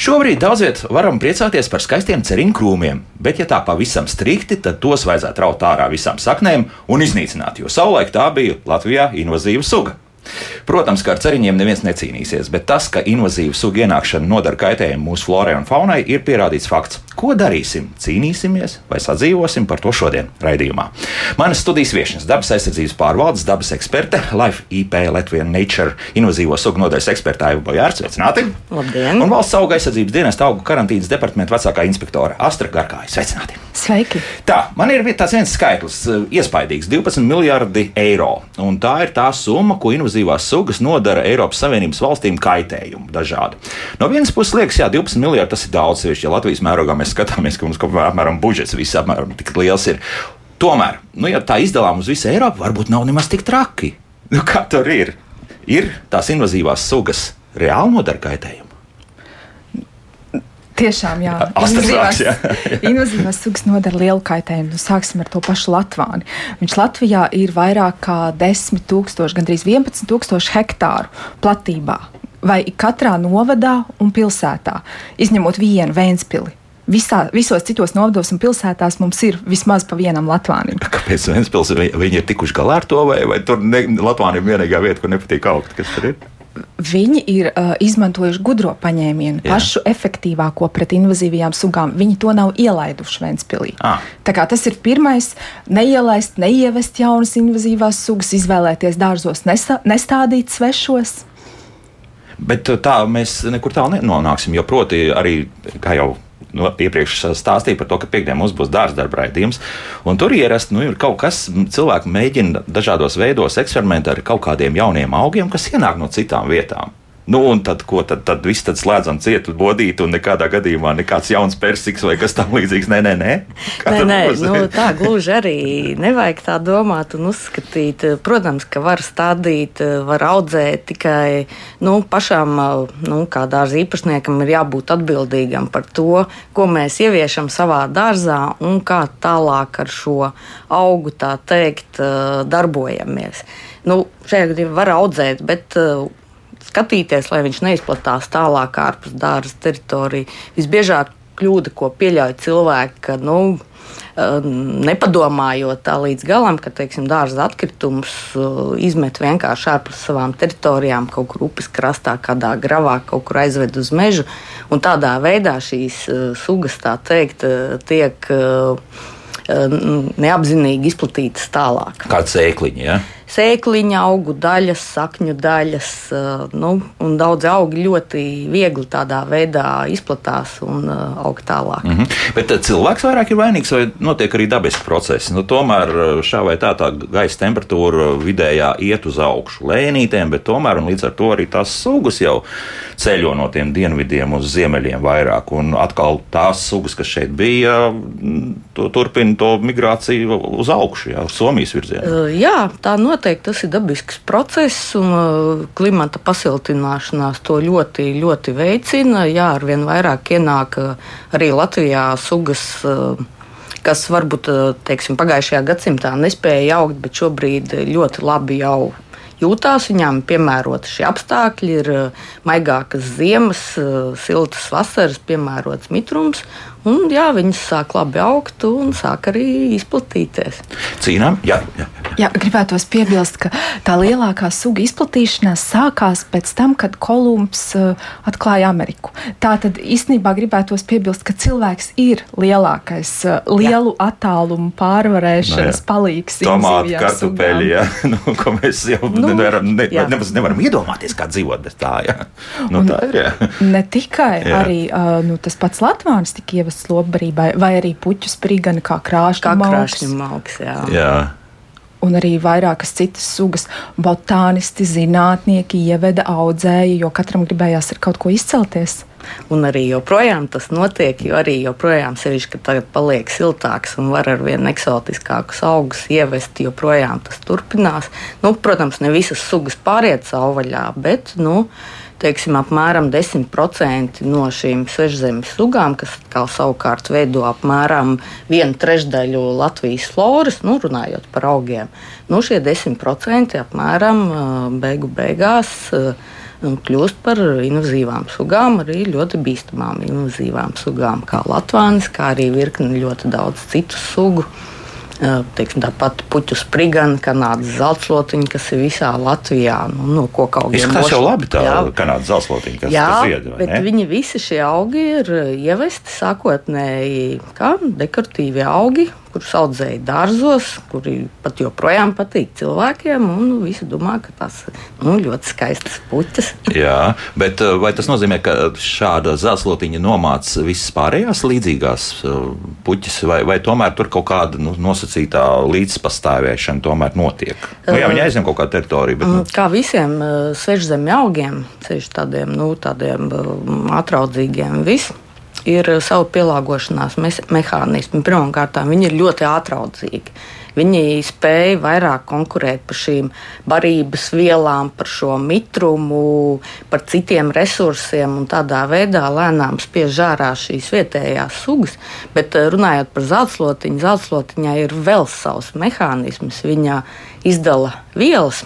Šobrīd daudz viet varam priecāties par skaistiem ceriņu krūmiem, bet, ja tā pavisam strikti, tad tos vajadzētu raut ārā visām saknēm un iznīcināt, jo savulaik tā bija Latvijā invazīva suga. Protams, ka ar ceriņiem neviens necīnīsies, bet tas, ka invazīva suga ienākšana nodara kaitējumu mūsu florai un faunai, ir pierādīts fakts. Ko darīsim? Cīnīsimies vai sadzīvosim par to šodien raidījumā. Manas studijas viesnes, dabas aizsardzības pārvaldes, dabas eksperte, Life IP Latvijas Nature invazīvo sugu nodaļas eksperte Aiva Bojārs. Sveicināti! Labdien! Un valsts auga aizsardzības dienesta augu karantīnas departamenta vecākā inspektore Astra Garkāja. Sveicināti! Sveiki! Tā, man ir tāds viens skaitlis, eh, iespaidīgs - 12 miljardi eiro. Un tā ir tā summa, ko invazīvās sugas nodara Eiropas Savienības valstīm kaitējumu dažādu. No vienas puses liekas, jā, 12 miljardi tas ir daudz, sevišķi, ja Latvijas mērogā mēs skatāmies, ka mums kaut kā apmēram budžets viss apmēram tik liels ir. Tomēr, nu, ja tā izdalām uz visu Eiropu, varbūt nav nemaz tik traki. Nu, kā tur ir? Ir tās invazīvās sugas reāli nodara kaitējumu. Tiešām, jā. Asta sāks, jā. Invazīvās sugas nodara lielu kaitējumu. Nu, sāksim ar to pašu Latvāni. Viņš Latvijā ir vairāk kā 10 tūkstoši, gandrīz 11 tūkstoši hektāru platībā. Vai katrā novadā un pilsētā, izņemot vienu Vēnspili. Visā, visos citos novados un pilsētās mums ir vismaz pa vienam Latvānam. Kāpēc Vēnspils, viņi, ir tikuši galā ar to, vai, vai tur ne, Latvānija ir vienīgā vieta, kur nepatīk augt? Kas tur ir? Viņi ir uh, izmantojuši gudro paņēmienu, Jā. pašu efektīvāko pret invazīvajām sugām. Viņi to nav ielaiduši Vēnspilī. Ah. Tas ir pirmais - neielaist, neievest jaunas invazīvās sugas, izvēlēties dārzos, nesa, nestādīt svešos. Bet tā mēs nekur tālu nenonāksim, jo proti arī, kā jau no, iepriekš stāstīja par to, ka piekdienā mums būs dārzdarba raidījums, tur ierasti nu, ir kaut kas, cilvēki mēģina dažādos veidos eksperimentēt ar kaut kādiem jauniem augiem, kas ienāk no citām vietām. Nu, un tad, ko tad, tad viss tad slēdzam cietu, bodīt, un nekādā gadījumā nekāds jauns persiks vai kas tamlīdzīgs. Nē, nē, nē. Kā Nē, nē, būs? nu, tā gluži arī nevajag tā domāt un uzskatīt. Protams, ka var stādīt, var audzēt tikai nu, pašam, nu, kā dārza īpašniekam, ir jābūt atbildīgam par to, ko mēs ieviešam savā dārzā un kā tālāk ar šo augu tā teikt darbojamies. Nu, gadījumā var audzēt, bet skatīties, lai viņš neizplatās tālāk ārpus dārza teritoriju. Visbiežāk kļūda, ko pieļauj cilvēki, ka nu, eh, nepadomājot tā līdz galam, ka teiksim, dārza atkritumus eh, izmet vienkārši ārpus savām teritorijām, kaut kur upes krastā, kādā gravā, kaut kur aizved uz mežu. Un tādā veidā šīs eh, sugas, tā teikt, tiek neapzinīgi izplatītas tālāk Kāds sēkliņš, ja? Sēkliņa, augu daļas, sakņu daļas. Nu, un daudz augi ļoti viegli tādā veidā izplatās un aug tālāk. Mm. Mhm. Bet cilvēks vairāk ir vainīgs vai notiek arī dabiski procesi? Nu, tomēr šā vai tā, tā gaisa temperatūra vidējā iet uz augšu lēnītēm, bet tomēr līdz ar to arī tās sugas jau ceļo no tiem dienvidiem uz ziemeļiem vairāk. Un atkal tās sugas, kas šeit bija, mm, to, turpina to migrāciju uz augšu, jā, uz Somijas virzienā. Jā, tā noteikti tas ir dabisks process, un uh, klimata pasiltināšanās to ļoti, ļoti veicina. Jā, arvien vairāk ienāk uh, arī Latvijā sugas. uh, Kas varbūt teiksim, pagājušajā gadsimtā nespēja augt, bet šobrīd ļoti labi jau jūtās. Viņām piemēroti šie apstākļi, ir maigākas ziemas, siltas vasaras, piemērots mitrums. Un, jā, viņas sāk labi augt un sāk arī izplatīties. Cīnām? Jā, jā. Jā, gribētos piebilst, ka tā lielākā suga izplatīšanās sākās pēc tam, kad Kolumbs uh, atklāja Ameriku. Tā tad īstenībā gribētos piebilst, ka cilvēks ir lielākais uh, lielu Jā. attālumu pārvarēšanas Nu jā. palīgs. Tomāti, kartupeļi, jā, nu, ko mēs jau nu, nevaram, ne, jā. nemaz nevaram iedomāties, kā dzīvot bez tā. Jā. Nu, tā ir. Jā. Ne tikai Jā. arī uh, nu, tas pats Latvijas tika ievests lopbarībai, vai arī puķu sprigani, kā krāšņa Kā malks. krāšņu malks. Jā. Jā. un arī vairākas citas sugas. Botānisti, zinātnieki ieveda, audzēja, jo katram gribējās ar kaut ko izcelties. Un arī joprojām tas notiek, jo arī joprojām sevišķi, ka tagad paliek siltāks un var ar vien eksotiskākus augus ievest, joprojām tas turpinās. Nu, protams, ne visas sugas pāriet savvaļā, bet nu, teiksim, apmēram 10% no šīm svežzemes sugām, kas savukārt veido apmēram vienu trešdaļu Latvijas floras, nu, runājot par augiem, nu, šie 10% apmēram beigu beigās kļūst par invazīvām sugām, arī ļoti bīstamām invazīvām sugām, kā Latvijas, kā arī virkni ļoti daudz citu sugu. Teiksim, tāpat puķu sprigana, kanādas zeltslotiņa, kas ir visā Latvijā. Nu, no koka augiem. Izskatās jau labi tā jā. kanādas zeltslotiņa, kas jā, zied, bet ne? viņi visi šie augi ir ievesti sākotnēji kā dekoratīvi augi, kurus audzēja dārzos, kuri pat joprojām patīk cilvēkiem. Visi domā, ka ir nu, ļoti skaistas puķis. Jā, bet eh, vai tas nozīmē, ka šāda zeltslotiņa nomāca visas pārējās līdzīgās eh, puķis, vai, vai tomēr tur kaut kāda nu, nosacītā līdzpastāvēšana tomēr notiek? Nu, jā, viņi aizņem kaut kādu teritoriju. Bet, nu. Kā visiem eh, svežzemju augiem, ceļš tādiem, nu, tādiem atraudzīgiem, visiem ir eh, savu pielāgošanās mehānismi. Pirmkārt, viņi ir ļoti atraudzīgi. Viņi spēja vairāk konkurēt par šīm barības vielām, par šo mitrumu, par citiem resursiem un tādā veidā lēnām spiež ārā šīs vietējās sugas. Bet eh, runājot par zeltslotiņu, zeltslotiņai ir vēl savs mehānisms. Viņa izdala vielas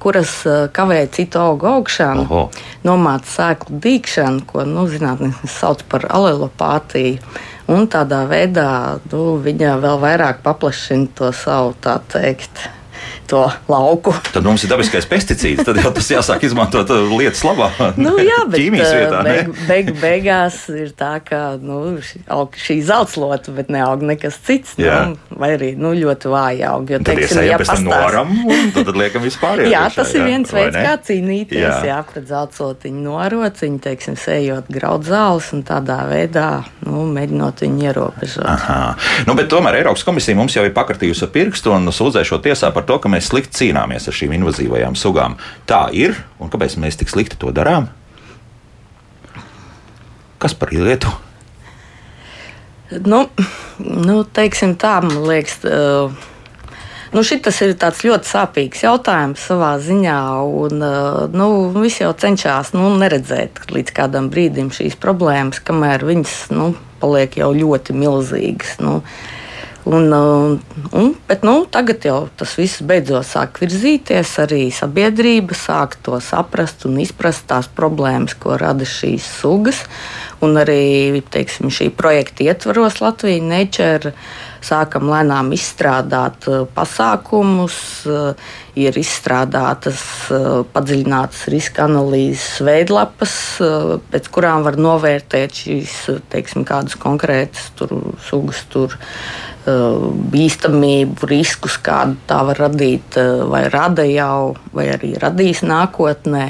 kuras kavē citu augu augšanu, Oho. nomāca sēklu dīkšanu, ko nu, zinātnē sauc par alelopātiju. Un tādā veidā nu, viņa vēl vairāk paplašina to savu tā teikt to lauku. Tad mums ir dabiskais pesticīds, tad jau tas jāsāk izmantot uh, lietas labā. Nu, jā, bet ķīmijas uh, vietā. Beig, beig, beigās ir tā, ka nu, šī zeltslota, bet neaug nekas cits. Nu, vai arī nu, ļoti vāji aug. Jo, tad teiksim, ja pēc noram, un tad, tad liekam vispār. jā, tas ir viens veids, kā cīnīties jā. Jā, pret zeltslotiņu norociņu, teiksim, sējot graud zāles un tādā veidā nu, mēģinot viņu ierobežot. Aha. Nu, bet tomēr Eiropas komisija mums jau ir pakartījusi pirkstu un sūdzēšot tiesā par to, ka mēs slikti cīnāmies ar šīm invazīvajām sugām. Tā ir, un kāpēc mēs tik slikti to darām? Kas par lietu? Nu, nu, teiksim tā, man liekas. Nu, šis ir ļoti sāpīgs jautājums savā ziņā. Un, nu, visi jau cenšas nu, neredzēt līdz kādam brīdim šīs problēmas, kamēr viņas nu, paliek jau ļoti milzīgas. Nu, uh, Un, un, un, bet nu, tagad jau tas viss beidzot sāk virzīties. Arī sabiedrība sāk to saprast un izprast tās problēmas, ko rada šīs sugas. Un arī teiksim, šī projekta ietvaros Latvijas Nature sākam lēnām izstrādāt uh, pasākumus, uh, ir izstrādātas uh, padziļinātas riska analīzes veidlapas, pēc kurām var novērtēt šīs teiksim, kādas konkrētas tur, sugas tur, bīstamību, riskus, kādu tā var radīt, vai rada jau, vai arī radīs nākotnē.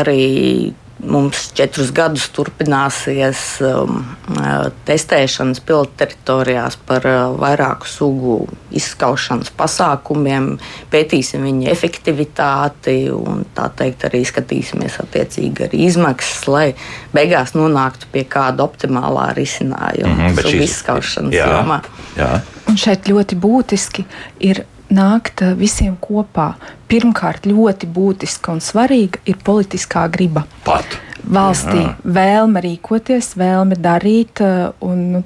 Arī Mums četrus gadus turpināsies um, uh, testēšanas pilotu teritorijās par uh, vairāku sugu izskaušanas pasākumiem, pētīsim viņu efektivitāti un tā teikt arī skatīsimies attiecīgi arī izmaksas, lai beigās nonāktu pie kāda optimālā risinājuma mm -hmm, sugu šis, izskaušanas jā, jomā. Jā. Un šeit ļoti būtiski ir nākt uh, visiem kopā. Pirmkārt, ļoti būtiska un svarīga ir politiskā griba. Pat. Valstī Jā. vēlme rīkoties, vēlme darīt, uh, un nu,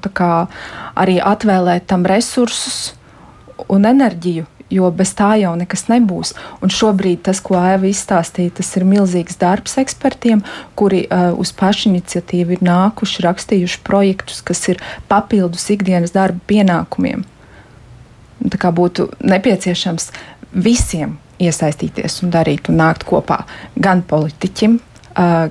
arī atvēlēt tam resursus un enerģiju, jo bez tā jau nekas nebūs. Un šobrīd tas, ko Eva izstāstīja, tas ir milzīgs darbs ekspertiem, kuri uh, uz pašiniciatīvu ir nākuši, rakstījuši projektus, kas ir papildus ikdienas darba pienākumiem. Būtu nepieciešams visiem iesaistīties un darīt un nākt kopā gan politiķim,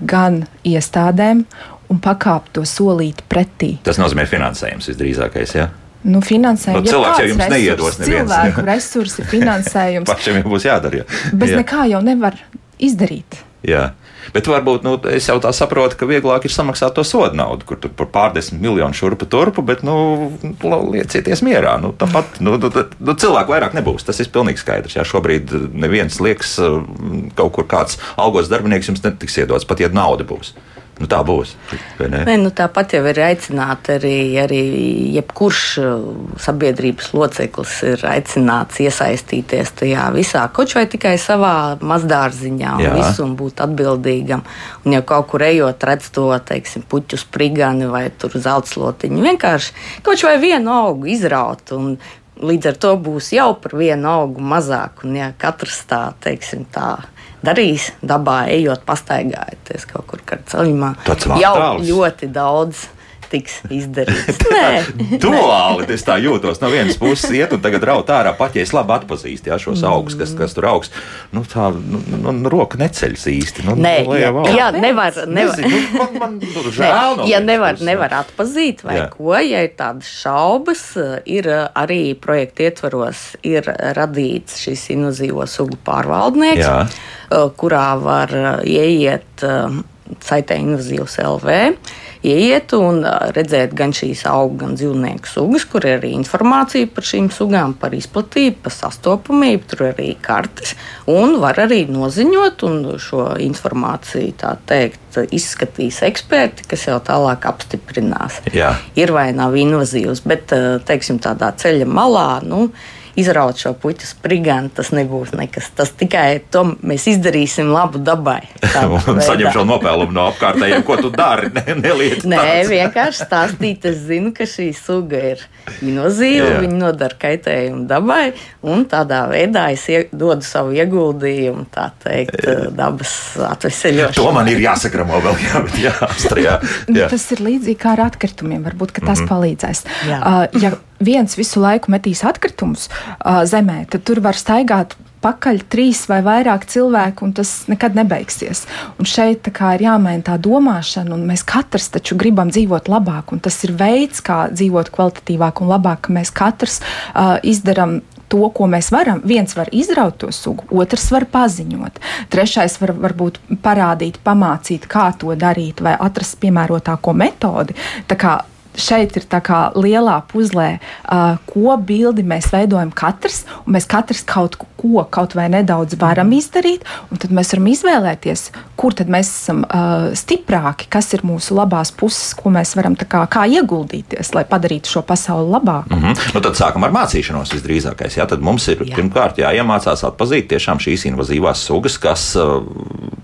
gan iestādēm un pakāpt to solīt pretī. Tas nozīmē finansējums visdrīzākais. Ja? Nu, finansējums nu, cilvēks jau jums neiedos neviens. Cilvēku resursi, finansējums. Pašiem jau būs jādara. Ja. Bez jā. nekā jau nevar izdarīt. Jā. Bet varbūt nu, es jau tā saprotu, ka vieglāk ir samaksāt to sodu naudu, kur tur par pārdesmit miljonu šurpu turpu, bet nu, liecieties mierā. Nu, tāpat nu, nu, nu, cilvēku vairāk nebūs. Tas ir pilnīgi skaidrs. Jā, šobrīd neviens liekas, kaut kur kāds algos darbinieks jums netiks iedots, pat ja nauda būs. Nu, tā būs. Nē, nu, tāpat jau ir aicināts arī, arī jebkurš uh, sabiedrības loceklis ir aicināts iesaistīties tajā visā, kaut vai tikai savā mazdārziņā un, visu, un būt atbildīgam. Un jau kaut kur ejot, redz to teiksim, puķu sprigani vai zeltslotiņu. Vienkārši kaut vai vienu augu izraut. Līdz ar to būs jau par vienu augu mazāk. Un, ja katrs tā, teiksim, tā darīs dabā, ejot, pastaigājoties kaut kur ceļā. Jau ļoti daudz tiks izdarīts. Nē, duāli es tā jūtos. No vienas puses, iet un tagad raut ārā, pat ja es labi atpazīstu ja, šos augus, kas, kas tur augs. Nu, tā nu, nu, nu, roka neceļas īsti. Nu, Nē, nu, jā, jā, nevar. nevar. Nezinu, nu, man, man žēl, Nē, ja nevar, puses, nevar atpazīt vai jā. ko, ja ir tādas šaubas, ir arī projekta ietvaros ir radīts šis invazīvo sugu pārvaldnieks. Jā kurā var ieiet saitē invazīvs LV, ieiet un redzēt gan šīs augu, gan dzīvnieku sugas, kur ir arī informācija par šīm sugām, par izplatību, par sastopamību, tur ir arī kartes, un var arī noziņot, un šo informāciju, tā teikt, izskatīs eksperti, kas jau tālāk apstiprinās. Jā. Ir vai nav invazīvs, bet, teiksim, tādā ceļa malā, nu, izraut šo puķu spriganu, tas nebūs nekas. Tas tikai to mēs izdarīsim labu dabai. Saņem šo nopelnumu no apkārtējiem, ko tu dari. Ne, Nē, vienkārši stāstīt. Es zinu, ka šī suga ir inozīva, viņa nodara kaitējumu dabai, un tādā veidā es dodu savu ieguldījumu, tā teikt, dabas atveseļošanā. To man ir jāsakramo vēl, jā, bet jā. Nu, jā. Tas ir līdzīgi kā ar atkritumiem, varbūt, ka tas mm -hmm. palīdzēs. Jā. Uh, ja viens visu laiku metīs atkritumus uh, zemē, tad tur var staigāt pakaļ trīs vai vairāk cilvēku, un tas nekad nebeigsies. Un šeit ir jāmaina tā domāšana, un mēs katrs taču gribam dzīvot labāk, un tas ir veids, kā dzīvot kvalitatīvāk un labāk, ka mēs katrs uh, izdarām to, ko mēs varam. Viens var izraut to sugu, otrs var paziņot, trešais var varbūt parādīt, pamācīt, kā to darīt, vai atrast piemērotāko metodi. Tā kā šeit ir tā kā lielā puzlē, uh, ko bildi mēs veidojam katrs, un mēs katrs kaut ko, kaut vai nedaudz varam izdarīt, un tad mēs varam izvēlēties, kur tad mēs esam uh, stiprāki, kas ir mūsu labās puses, ko mēs varam kā, kā ieguldīties, lai padarītu šo pasauli labāku. Mm -hmm. nu, tad sākam ar mācīšanos visdrīzākais. Jā, tad mums ir Jā. pirmkārt jāiemācās atpazīt tiešām šīs invazīvās sugas, kas uh,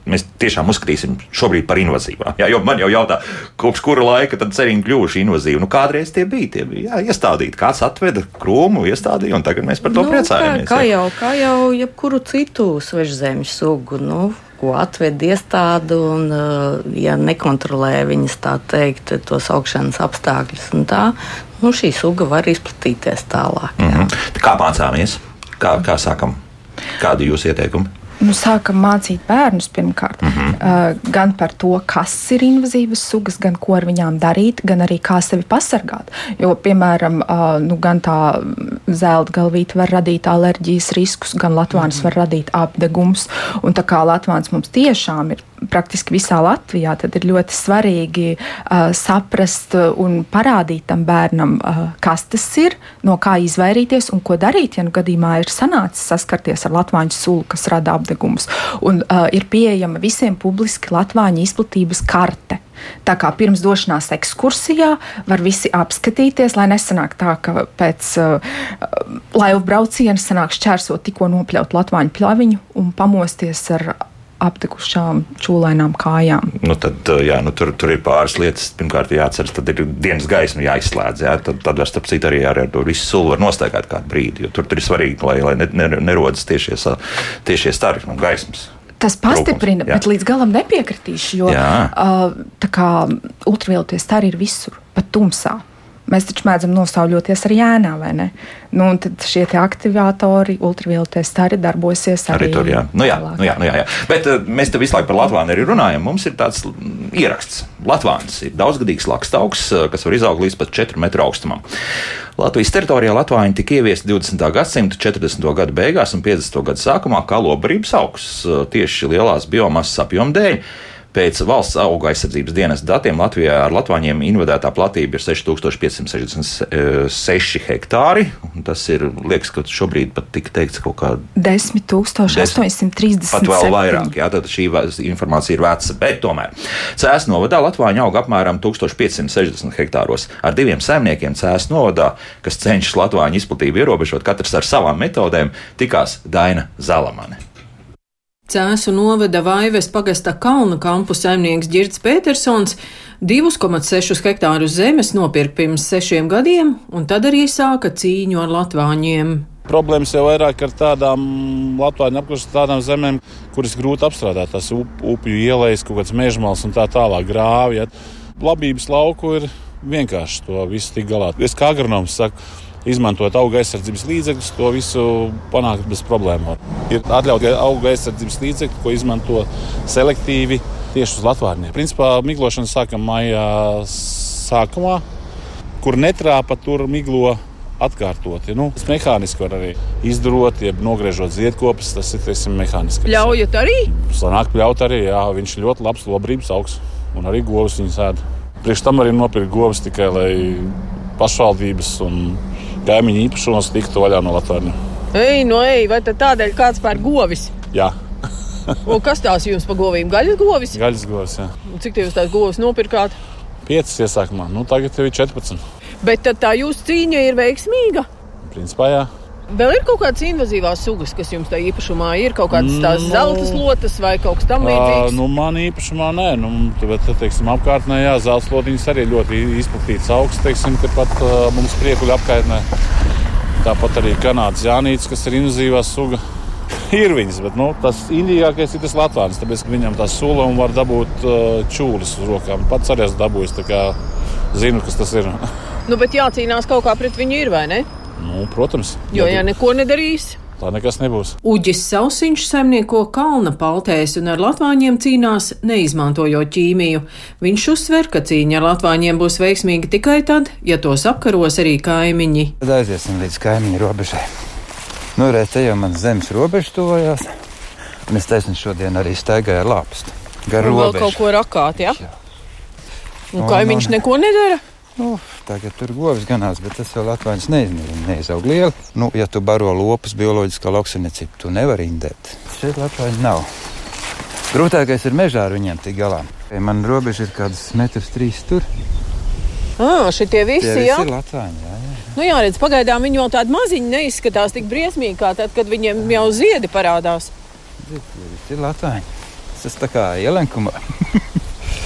mēs tiešām uzskatīsim šobrīd par invazīvām. Jā, jo man jau jautā, kopš kura laika tad cerīgi kļuvuši invazīvi. Nu, kādreiz tie bija, tie bija jā, iestādīti. Kāds atveda krūmu, iestādīja, un tagad mēs par to nu, priecājamies. Kā, kā, jau, kā jau jebkuru citu svežzemes sugu. Nu, ko atved iestāde, un, uh, ja nekontrolē viņas tā teikt, tos augšanas apstākļus, tā, nu, šī suga var izplatīties tālāk. Jā. Mm -hmm. Kā mācāmies? Kā, kā sākam? Kādi ir jūsu ieteikumi? Nu, sākam mācīt bērnus pirmkārt mm -hmm. uh, gan par to, kas ir invazīvas sugas, gan ko ar viņām darīt, gan arī kā sevi pasargāt. Jo, piemēram, uh, nu, gan tā zelta galvīte var radīt alerģijas riskus, gan latvāns mm -hmm. var radīt apdegums. Un tā kā latvāns mums tiešām ir praktiski visā Latvijā, tad ir ļoti svarīgi uh, saprast un parādīt tam bērnam, uh, kas tas ir, no kā izvairīties un ko darīt, ja nu gadījumā ir sanācis saskarties ar latvāņu sulu, kas rada apdegumus. Un uh, ir pieejama visiem publiski latvāņu izplatības karte. Tā kā pirms došanās ekskursijā var visi apskatīties, lai nesanāk tā, ka pēc uh, laivu brauciena sanāk šķērsot tikko nopļaut latvāņu pļaviņu un pamosties ar aptikušām čūlainām kājām. Nu, tad, jā, nu, tur, tur ir pāris lietas. Pirmkārt, jāatcerās, tad ir dienas gaisma jāizslēdz. Jā, tad, tad var starp citu arī ar to visu sulu var nostaigāt kādu brīdi. Tur, tur ir svarīgi, lai, lai ne, ne, nerodas tiešie, tiešie stari no gaismas. Tas pastiprina, Trūkums, bet līdz galam nepiekritīšu, jo uh, ultravioletie stari ir visur, pat tumsā. Mēs taču mēdzam nosauļoties ar jēnā, vai ne? Nu, tad šie aktivatori, ultravioletie stari darbosies arī, arī tur. Jā. Nu, jā, nu, jā, nu, jā, jā. Bet uh, mēs te visu laiku par Latviju arī runājam. Mums ir tāds ieraksts. Latvijas ir daudzgadīgs lakstaugs, uh, kas var izaugt līdz pat 4 metru augstumam. Latvijas teritorijā Latvija tika ieviesta 20. gadsimta 40. gadu beigās un 50. gadu sākumā kā lobarības augs uh, tieši lielās biomasas apjoma dēļ. Pēc valsts auga aizsardzības dienas datiem Latvijā ar Latvāņiem invadētā platība ir 6566 hektāri. Tas ir, liekas, ka šobrīd pat tika teikts kaut kā 10,830. Pat vēl vairāk, jā, tad šī informācija ir veca, bet tomēr. Cēs novadā Latvāņi auga apmēram 1560 hektāros. Ar diviem saimniekiem Cēs novadā, kas cenšas Latvāņu izplatību ierobežot, katrs ar savām metodēm, tikās Daina Zalamane. Cēsu novada Vaives pagasta kalnu kampu saimnieks Girts Petersons 2,6 hektārus zemes nopirka pirms sešiem gadiem, un tad arī sāka cīņu ar latvāņiem. Problēmas jau vairāk ar tādām Latvijas apkurses tādām zemēm, kuras grūti apstrādāt. Tas up, upju ielais, kaut kāds mežmals un tā tālāk grāvi. Ja. Labības lauku ir vienkārši to visu tik galā. Es kā agronoms saku, izmantot auga aizsardzības līdzekļus, to visu panākt bez problēmām. Ir atļauts auga aizsardzības līdzekļi, ko izmanto selektīvi tieši uz Latvijas. Principā miglošana sākam maijā sākumā, kur netrāpa, tur miglo atkārtot. Ja, nu, tas mehāniski var arī izdarot, jeb nogriežot ziedkopus. Tas ir teiksim, mehāniski. Pļaujat arī? Sanāk, pļaut arī, jā, viņš ļoti labs lobrības augs un arī govs viņas ēd. Priekš tam arī nopirkt govs tikai, lai pašvaldības un kaimiņu īpašumos tiktu vaļā no Latvijas. Ei, no ej, vai tādēļ kāds pērk govis? Jā. Un kas tās jums par govīm? Gaļas govis? Gaļas govs, jā. Cik jūs tās govis nopirkāt? Piecas iesākumā, nu tagad jau ir 14. Bet tā jūsu cīņa ir veiksmīga? Principā jā. Vēl ir kaut kādas invazīvās sugas, kas jums tā īpašumā ir, kaut kādas tās no, zelta lotas vai kaut kas tamlīdzīgs? Nu, man īpašumā nē, nu, bet, teiksim, apkārtnē, jā, zelta lotiņas arī ļoti izplatīts augsts, teiksim, tepat uh, mums priekuļu apkārtnē. Tāpat arī kanādas jānīts, kas ir invazīvā suga. Ir viņas, bet nu, tas indīgākais ir tas Latvijas. Tāpēc viņam tā sula un var dabūt uh, čūlis uz rokām. Pats arī esmu dabūjis, tā kā zinu, kas tas ir. nu, bet jācīnās kaut kā pret viņu ir, vai ne? Nu, protams. Jo, ja neko nedarīs, tā nekas nebūs. Uģis Sausiņš saimnieko kalna paltēs un ar latvāņiem cīnās, neizmantojot ķīmiju. Viņš uzsver, ka cīņa ar latvāņiem būs veiksmīga tikai tad, ja tos apkaros arī kaimiņi. Tad aiziesim līdz kaimiņu robežai. Nu, redz, te jau man zemes robeža tuvojās, un es taisnu šodien arī staigāju ar lāpstu. Gar robežu. Vēl kaut ko rakāt, ja? Jā. Un kaimiņš neko nedara? Nu, tagad tur govs ganās, bet tas vēl atvērts neizmēra. Neizaug lieli. Nu, ja tu baro lopus bioloģiskā lauksaimniecība, tu nevari indēt. Šeit Latvijas nav. Grūtākais ir mežā ar viņiem tik galā. Man robeža ir kādas metrs trīs tur. Ah, šitie visi, Tie jā? ir Latvāņi, jā, jā. Nu jā, redz, pagaidām viņi vēl tādi maziņi neizskatās tik briesmīgi, kā tad, kad viņiem jau ziedi parādās. Visi ir Latvāņi. Tas tā kā ielenkumā.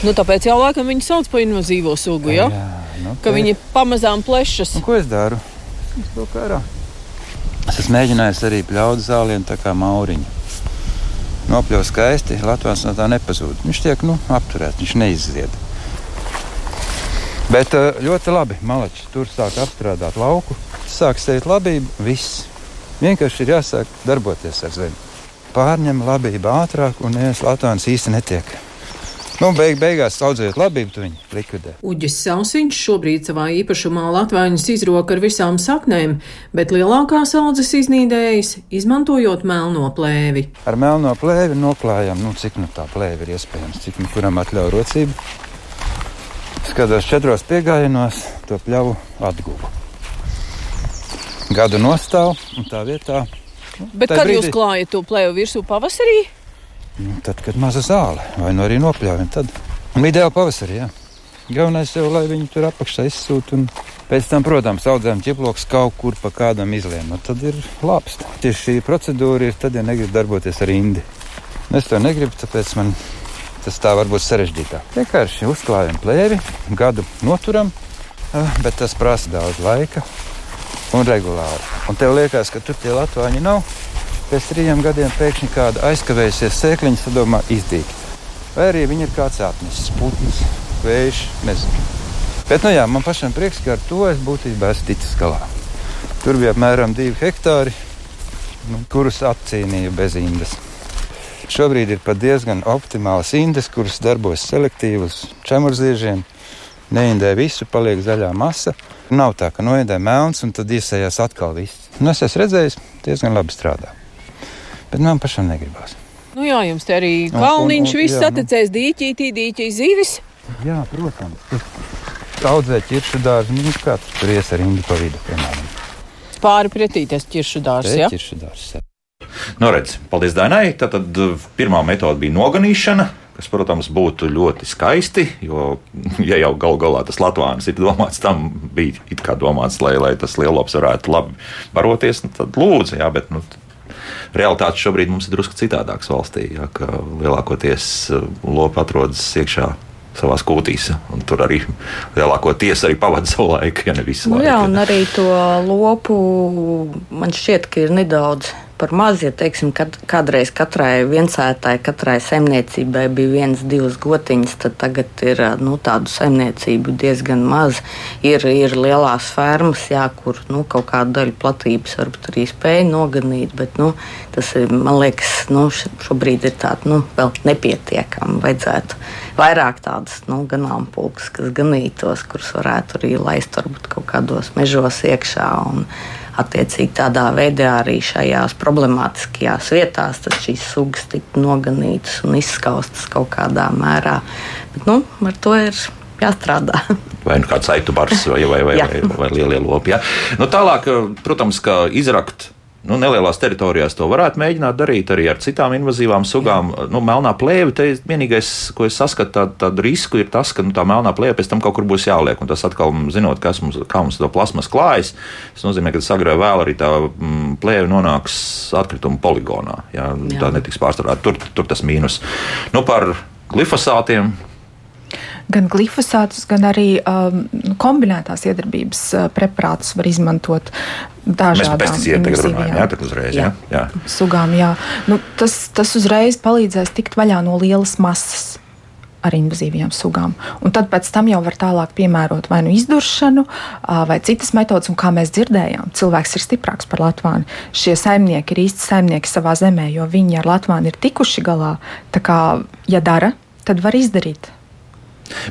nu, tāpēc jau laikam viņi sauc par invazīvo sugu, jā? jā nu, ka viņi pamazām plešas. Nu, ko es daru? Es to kārā. Es esmu mēģinājis arī pļaut zālienu tā kā mauriņu. Nopļaut skaisti, Latvijas no tā nepazūd. Viņš tiek nu, apturēts, viņš neizzied. Bet eh, ļoti labi, malači tur sāk apstrādāt lauku, sāk sēt labību, viss. Vienkārši ir jāsāk darboties ar zemi. Pārņem labību ātrāk, un neviens Latvijas īsti netiek. Nu, beig, beigās audzējot labību, tu viņu likvidē. Uģis Sausiņš šobrīd savā īpašumā Latvijas izroka ar visām saknēm, bet lielākās audzes iznīdējas, izmantojot melno plēvi. Ar melno plēvi noklājam, nu, cik nu tā plēve ir iespējams, cik nu kuram atļauj rocību skatos četros piegājienos, to pļauju atguvu. Gadu nostāvu un tā vietā. Nu, Bet kad brīdī... jūs klājat to plēju virsū pavasarī? Nu, tad, kad maza zāle, vai nu arī nopļaujam, tad ideāli pavasarī. Jā. Galvenais jau, lai viņi tur apakšā izsūta. Un pēc tam, protams, audzējam ķiploks kaut kur pa kādam izliem. Nu, tad ir labs. Tieši šī procedūra ir tad, ja negrib darboties ar indi. Es to negribu, tāpēc man tas tā var būt sarežģītāk. Vienkārši uzklājam plēvi, gadu noturam, bet tas prasa daudz laika un regulāri. Un tev liekas, ka tur tie latvāņi nav. Pēc trījiem gadiem pēkšņi kāda aizkavējusies sēkliņa sadomā izdīt. Vai arī viņi ir kāds atnesis putns, vējš, nezinu. Bet, nu jā, man pašam prieks, ka ar to es būtībā esmu ticis galā. Tur bija apmēram divi hektāri, nu, kurus atcīnīju bez indas. Šobrīd ir pat diezgan optimāls indes, kuras darbojas selektīvi uz čemurziežiem. Neindē visu, paliek zaļā masa. Nav tā, ka noindē melns un tad iesējās atkal viss. Nu, es esmu redzējis, diezgan labi strādā. Bet man pašam negribās. Nu jā, jums te arī kalniņš, un- un- viss nu. atecējis dīķītī, dīķī zivis. Jā, protams. Tas audzē ķiršu dārzu, nu kāds tur ies ar indi pa vidu, piemēram. Pāri pretī tas ķiršu dārs, Te jā. ķiršu dārzs. jā. Nu, redz, paldies Dainai. Tātad uh, pirmā metode bija noganīšana. Kas, protams, būtu ļoti skaisti, jo, ja jau galu galā tas Latvijas ir domāts, tam bija it kā domāts, lai, lai tas lielops varētu labi baroties, nu, tad lūdzu, jā, bet nu, realitāte šobrīd mums ir drusku citādāks valstī, jā, ka lielākoties uh, lopi atrodas iekšā savā kūtīs, un tur arī lielākoties arī pavadīja savu laiku, ja ne visu Nu, laiku. jā, un arī to lopu man šķiet, ka ir nedaudz par maz. Ja teiksim, kad, kādreiz katrai viensētai, katrai saimniecībai bija viens, divas gotiņas, tad tagad ir nu, tādu saimniecību diezgan maz. Ir, ir lielās fermas, jā, kur nu, kaut kāda daļa platības varbūt arī spēja noganīt, bet nu, tas ir, man liekas, nu, šobrīd ir tāds nu, vēl nepietiekami. Vajadzētu vairāk tādas nu, ganāmpulkas, kas ganītos, kurus varētu arī laist varbūt kaut kādos mežos iekšā. Un, Attiecīgi tādā veidā arī šajās problemātiskajās vietās šīs sugas tiktu noganītas un izskaustas kaut kādā mērā. Bet, nu, ar to ir jāstrādā. vai nu kāds aitu bars, vai, vai, vai, Jā. vai, vai lielie lopi. Jā. Nu, tālāk, protams, ka izrakt. Nu, nelielās teritorijās to varētu mēģināt darīt arī ar citām invazīvām sugām. Nu, melnā plēve, te vienīgais, ko es saskatu, tādu, tādu risku ir tas, ka nu, tā melnā plēve pēc tam kaut kur būs jāliek. Un tas atkal, zinot, kas mums, kā mums to plasmas klājas, tas nozīmē, ka agrāk vēl arī tā mm, plēve nonāks atkrituma poligonā. Jā, jā. Tā netiks pārstrādāta. Tur, tur tas mīnus. Nu, par glifosātiem Gan glifosātus, gan arī um, kombinētās iedarbības uh, preparātus var izmantot dažādām pesticīdiem Jā, tā uzreiz. Jā. Jā. sugām. Jā. Nu, tas, tas uzreiz palīdzēs tikt vaļā no lielas masas. Ar invazīvajām sugām. Un tad pēc tam jau var tālāk piemērot vai nu izduršanu, vai citas metodas. Un kā mēs dzirdējām, cilvēks ir stiprāks par Latviju. Šie saimnieki ir īsti saimnieki savā zemē, jo viņi ar Latviju ir tikuši galā. Tā kā, ja dara, tad var izdarīt.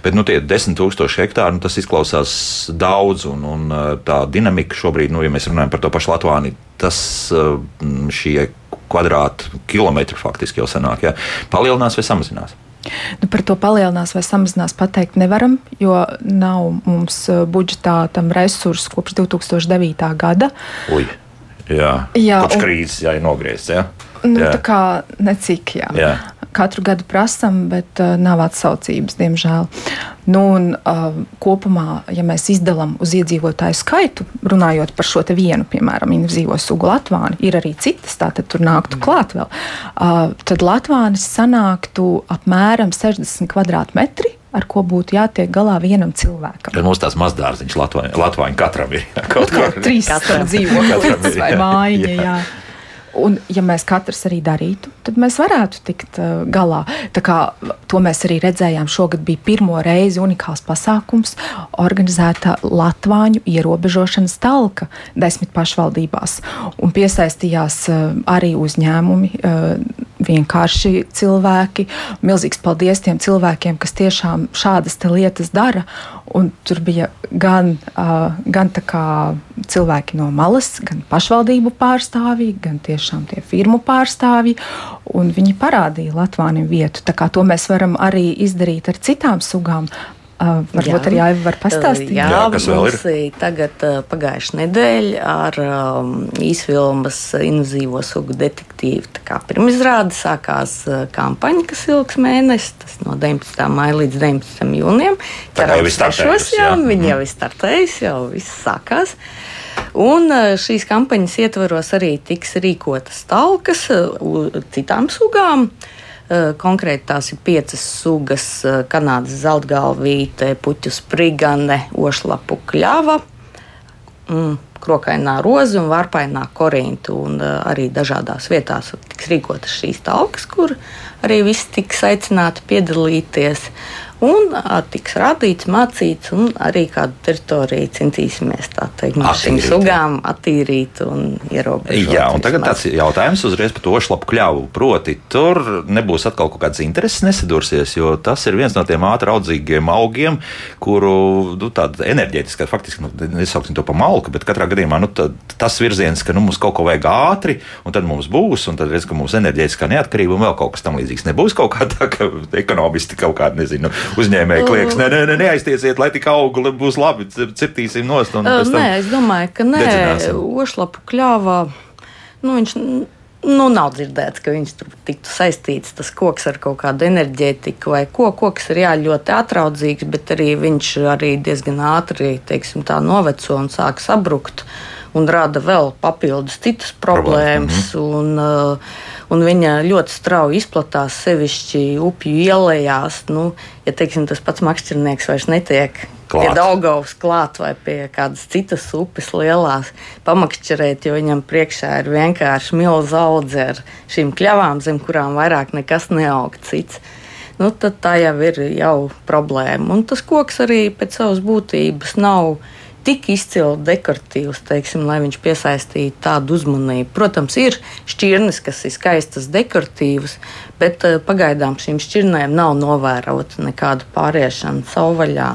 Bet nu, tie 10,000 hektāri, nu, tas izklausās daudz, un, un tā dinamika šobrīd, nu, ja mēs runājam par to pašu Latviju, tas šie kvadrātkilometri faktiski jau sanāk, ja, palielinās vai samazinās. Nu, par to palielinās vai samazinās pateikt nevaram, jo nav mums budžetā tam resursu kopš 2009. gada. Ui, jā, Jā, kopš un- krīzes jā, ir nogriezts. Ja? Nu, Jā. tā kā necik, jā. Jā. Katru gadu prasām, bet uh, nav atsaucības, diemžēl. Nu, un, uh, kopumā, ja mēs izdalām uz iedzīvotāju skaitu, runājot par šo te vienu, piemēram, invazīvo sugu Latvānu, ir arī citas, tātad tur nāktu klāt vēl, uh, tad Latvānis sanāktu apmēram 60 kvadrātmetri, ar ko būtu jātiek galā vienam cilvēkam. Tad mums tās mazdārziņš Latvijā katram ir. jā, Kaut kur. trīs Katram. dzīvokļus vai Jā, mājiņa. jā. Jā. Un, ja mēs katrs arī darītu, tad mēs varētu tikt uh, galā. Tā kā, to mēs arī redzējām. Šogad bija pirmo reizi unikāls pasākums, organizēta Latvāņu ierobežošanas talka desmit pašvaldībās. Un piesaistījās uh, arī uzņēmumi, uh, vienkārši cilvēki. Milzīgs paldies tiem cilvēkiem, kas tiešām šādas lietas dara. Un tur bija gan, uh, gan cilvēki no malas, gan pašvaldību pārstāvji, gan tiešām tie firmu pārstāvji. Un Viņi parādīja Latvāniem vietu. Tā kā to mēs varam arī izdarīt ar citām sugām. Uh, varbūt Jā. arī Aiva var pastāstīt. Jā, Jā, kas vēl ir? tagad uh, pagājušā nedēļa ar um, īsfilmas invazīvo sugu detektīvu. Tā kā pirmizrāde sākās uh, kampaņa, kas ilgs mēnesis, tas no 19. maija līdz 19. jūnijam. Tā kā jau ir jā. viņi Mhm. jau ir startējuši, jau viss sākās. Un uh, šīs kampaņas ietvaros arī tiks rīkotas talkas uh, u- citām sugām. Uh, Konkrēti tās ir piecas sugas uh, - kanādas zeltgalvīte, puķu sprigane, ošlapu kļava, mm, krokainā roze un varpainā korintu. Un, uh, arī dažādās vietās tiks rīkotas šīs talkas, kur arī visi tiks aicināti piedalīties. Un tiks rādīts, mācīts, un arī kādu teritoriju centīsimies teikt, no šīm sugām attīrīt un ierobežot. Jā, un tagad tāds jautājums uzreiz par to šlapu kļavu. Proti, tur nebūs atkal kaut kādas intereses nesadursies, jo tas ir viens no tiem ātri audzīgiem augiem, kuru nu, tāda enerģētiskā, faktiski, nu, nesauksim to par malku, bet katrā gadījumā nu, tad, tas virziens, ka nu, mums kaut ko vajag ātri, un tad mums būs, un tad redz, ka mums enerģētiskā neatkarība un vēl kaut kas tam līdzīgs. Nebūs kaut kā tā, ka ekonomisti kaut kādi, nezinu, uzņēmēji klieks, nē, nē, nē, neaiztiesiet, lai tik augu lai būs labi, cirtīsim nost. Un Uh, Nē, es domāju, ka nē, dedzināsim. ošlapu kļāvā. Nu, viņš nu, nav dzirdēts, ka viņš tur tiktu saistīts tas koks ar kaut kādu enerģētiku vai ko. Koks ir jā, ļoti atraudzīgs, bet arī viņš arī diezgan ātri teiksim, noveco un sāk sabrukt. Un rada vēl papildus citas problēmas. Un, uh, un viņa ļoti strauji izplatās, sevišķi upju ielējās. Nu, ja teiksim, tas pats makšķernieks vairs netiek Klāt. pie Daugavas klāt vai pie kādas citas upes lielās pamakšķerēt, jo viņam priekšā ir vienkārši milza audze ar šīm kļavām, zem kurām vairāk nekas neaug cits. Nu, tad tā jau ir jau problēma. Un tas koks arī pēc savas būtības nav tik izcili dekoratīvs, teiksim, lai viņš piesaistītu tādu uzmanību. Protams, ir šķirnes, kas ir skaistas, dekoratīvas, bet eh, pagaidām šīm šķirnēm nav novērota nekāda pāriešana savvaļā.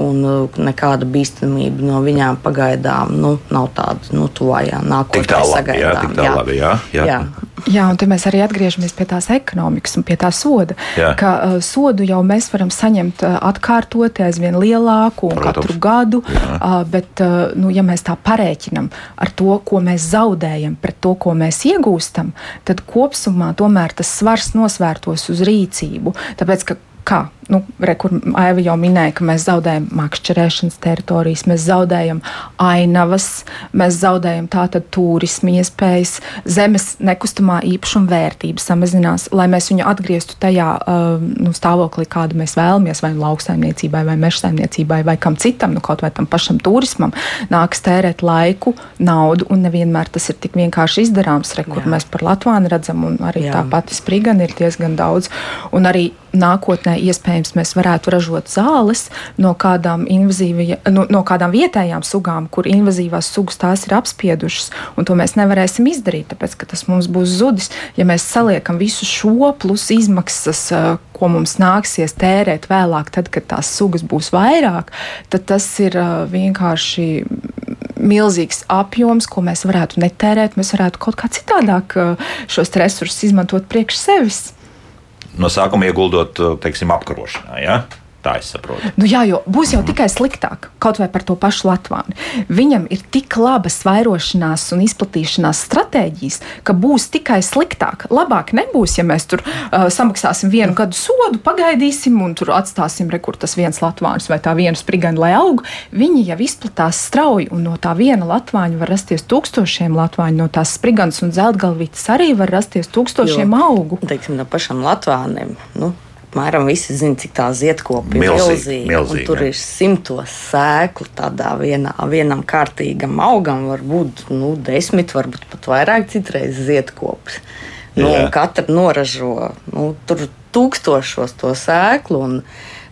Un uh, nekāda bīstamība no viņām pagaidām nu, nav tāda nu, tuvājā Tik nākotnē. tā labi, jā, labi, jā, jā. jā. Jā, un te mēs arī atgriežamies pie tās ekonomikas un pie tā soda. Jā. Ka uh, sodu jau mēs varam saņemt uh, atkārtoti aizvien lielāku un Protams. katru gadu. Jā. Uh, bet, uh, nu, ja mēs tā parēķinam ar to, ko mēs zaudējam, pret to, ko mēs iegūstam, tad kopumā tomēr tas svars nosvērtos uz rīcību. Tāpēc, ka Kā? Nu, re, kur Aiva jau minēja, ka mēs zaudējam makšķerēšanas teritorijas, mēs zaudējam ainavas, mēs zaudējam tātad turismu iespējas, zemes nekustamā īpašuma vērtība samazinās, lai mēs viņu atgrieztu tajā uh, nu, stāvoklī, kādu mēs vēlamies, vai nu lauksaimniecībai, vai mežsaimniecībai, vai kam citam, nu, kaut vai tam pašam turismam, nāks tērēt laiku, naudu, un nevienmēr tas ir tik vienkārši izdarāms, re, kur Jā. mēs par Latvānu redzam, un arī Jā. tā pati sprigana ir diezgan daudz, un arī nākotnē iespējams mēs varētu ražot zāles no kādām, no, no kādām vietējām sugām, kur invazīvās sugas tās ir apspiedušas, to mēs nevarēsim izdarīt, tāpēc ka tas mums būs zudis. Ja mēs saliekam visu šo plus izmaksas, eh, ko mums nāksies tērēt vēlāk, tad, kad tās sugas būs vairāk, tad tas ir eh, vienkārši milzīgs apjoms, ko mēs varētu netērēt. Mēs varētu kaut kā citādāk eh, šos resursus izmantot priekš sevis. No sākuma ieguldot, teiksim, apkarošanā. Ja? Tā es saprotu. Nu, jā, jo būs jau tikai sliktāk, kaut vai par to pašu Latviju. Viņam ir tik labas vairošanās un izplatīšanās stratēģijas, ka būs tikai sliktāk. Labāk nebūs, ja mēs tur uh, samaksāsim vienu gadu sodu, pagaidīsim un tur atstāsim rekur tas viens latvāns vai tā viena sprigana, lai aug. Viņi jau izplatās strauji, un no tā viena latvāņa var rasties tūkstošiem latvāņu, no tās spriganas un zeltgalvītes arī var rasties tūkstošiem Jo, augu. Teiksim, no pašam Latvānam. Nu, Mēram visi zina, cik tā ziedkopa ir milzīga. milzīga, un Tur ir simtos sēklu. Tādā vienā, vienam kārtīgam augam var būt nu, desmit, varbūt pat vairāk citreiz ziedkopas. Nu, katra noražo nu, tur tūkstošos to sēklu. un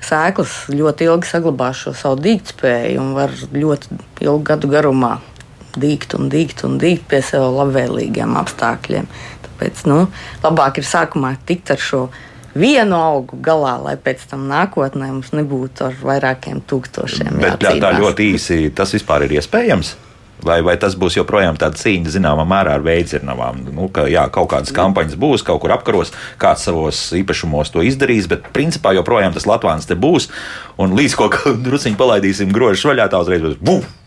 Sēklas ļoti ilgi saglabā šo savu dīķspēju un var ļoti ilgu gadu garumā dīgt un dīgt un dīgt pie sev labvēlīgiem apstākļiem. Tāpēc nu, labāk ir sākumā tikt ar šo vienu augu galā, lai pēc tam nākotnē mums nebūtu ar vairākiem tūkstošiem. Bet tā, tā ļoti īsi tas vispār ir iespējams. Vai, vai tas būs joprojām tāda cīņa, zināmā mērā, ar veidzirnavām? Nu, ka, jā, kaut kādas kampaņas būs, kaut kur apkaros, kāds savos īpašumos to izdarīs, bet principā joprojām tas Latvijas te būs. Un līdz ko druskuļi palaidīsim grožus vaļā, tā uzreiz būs buf!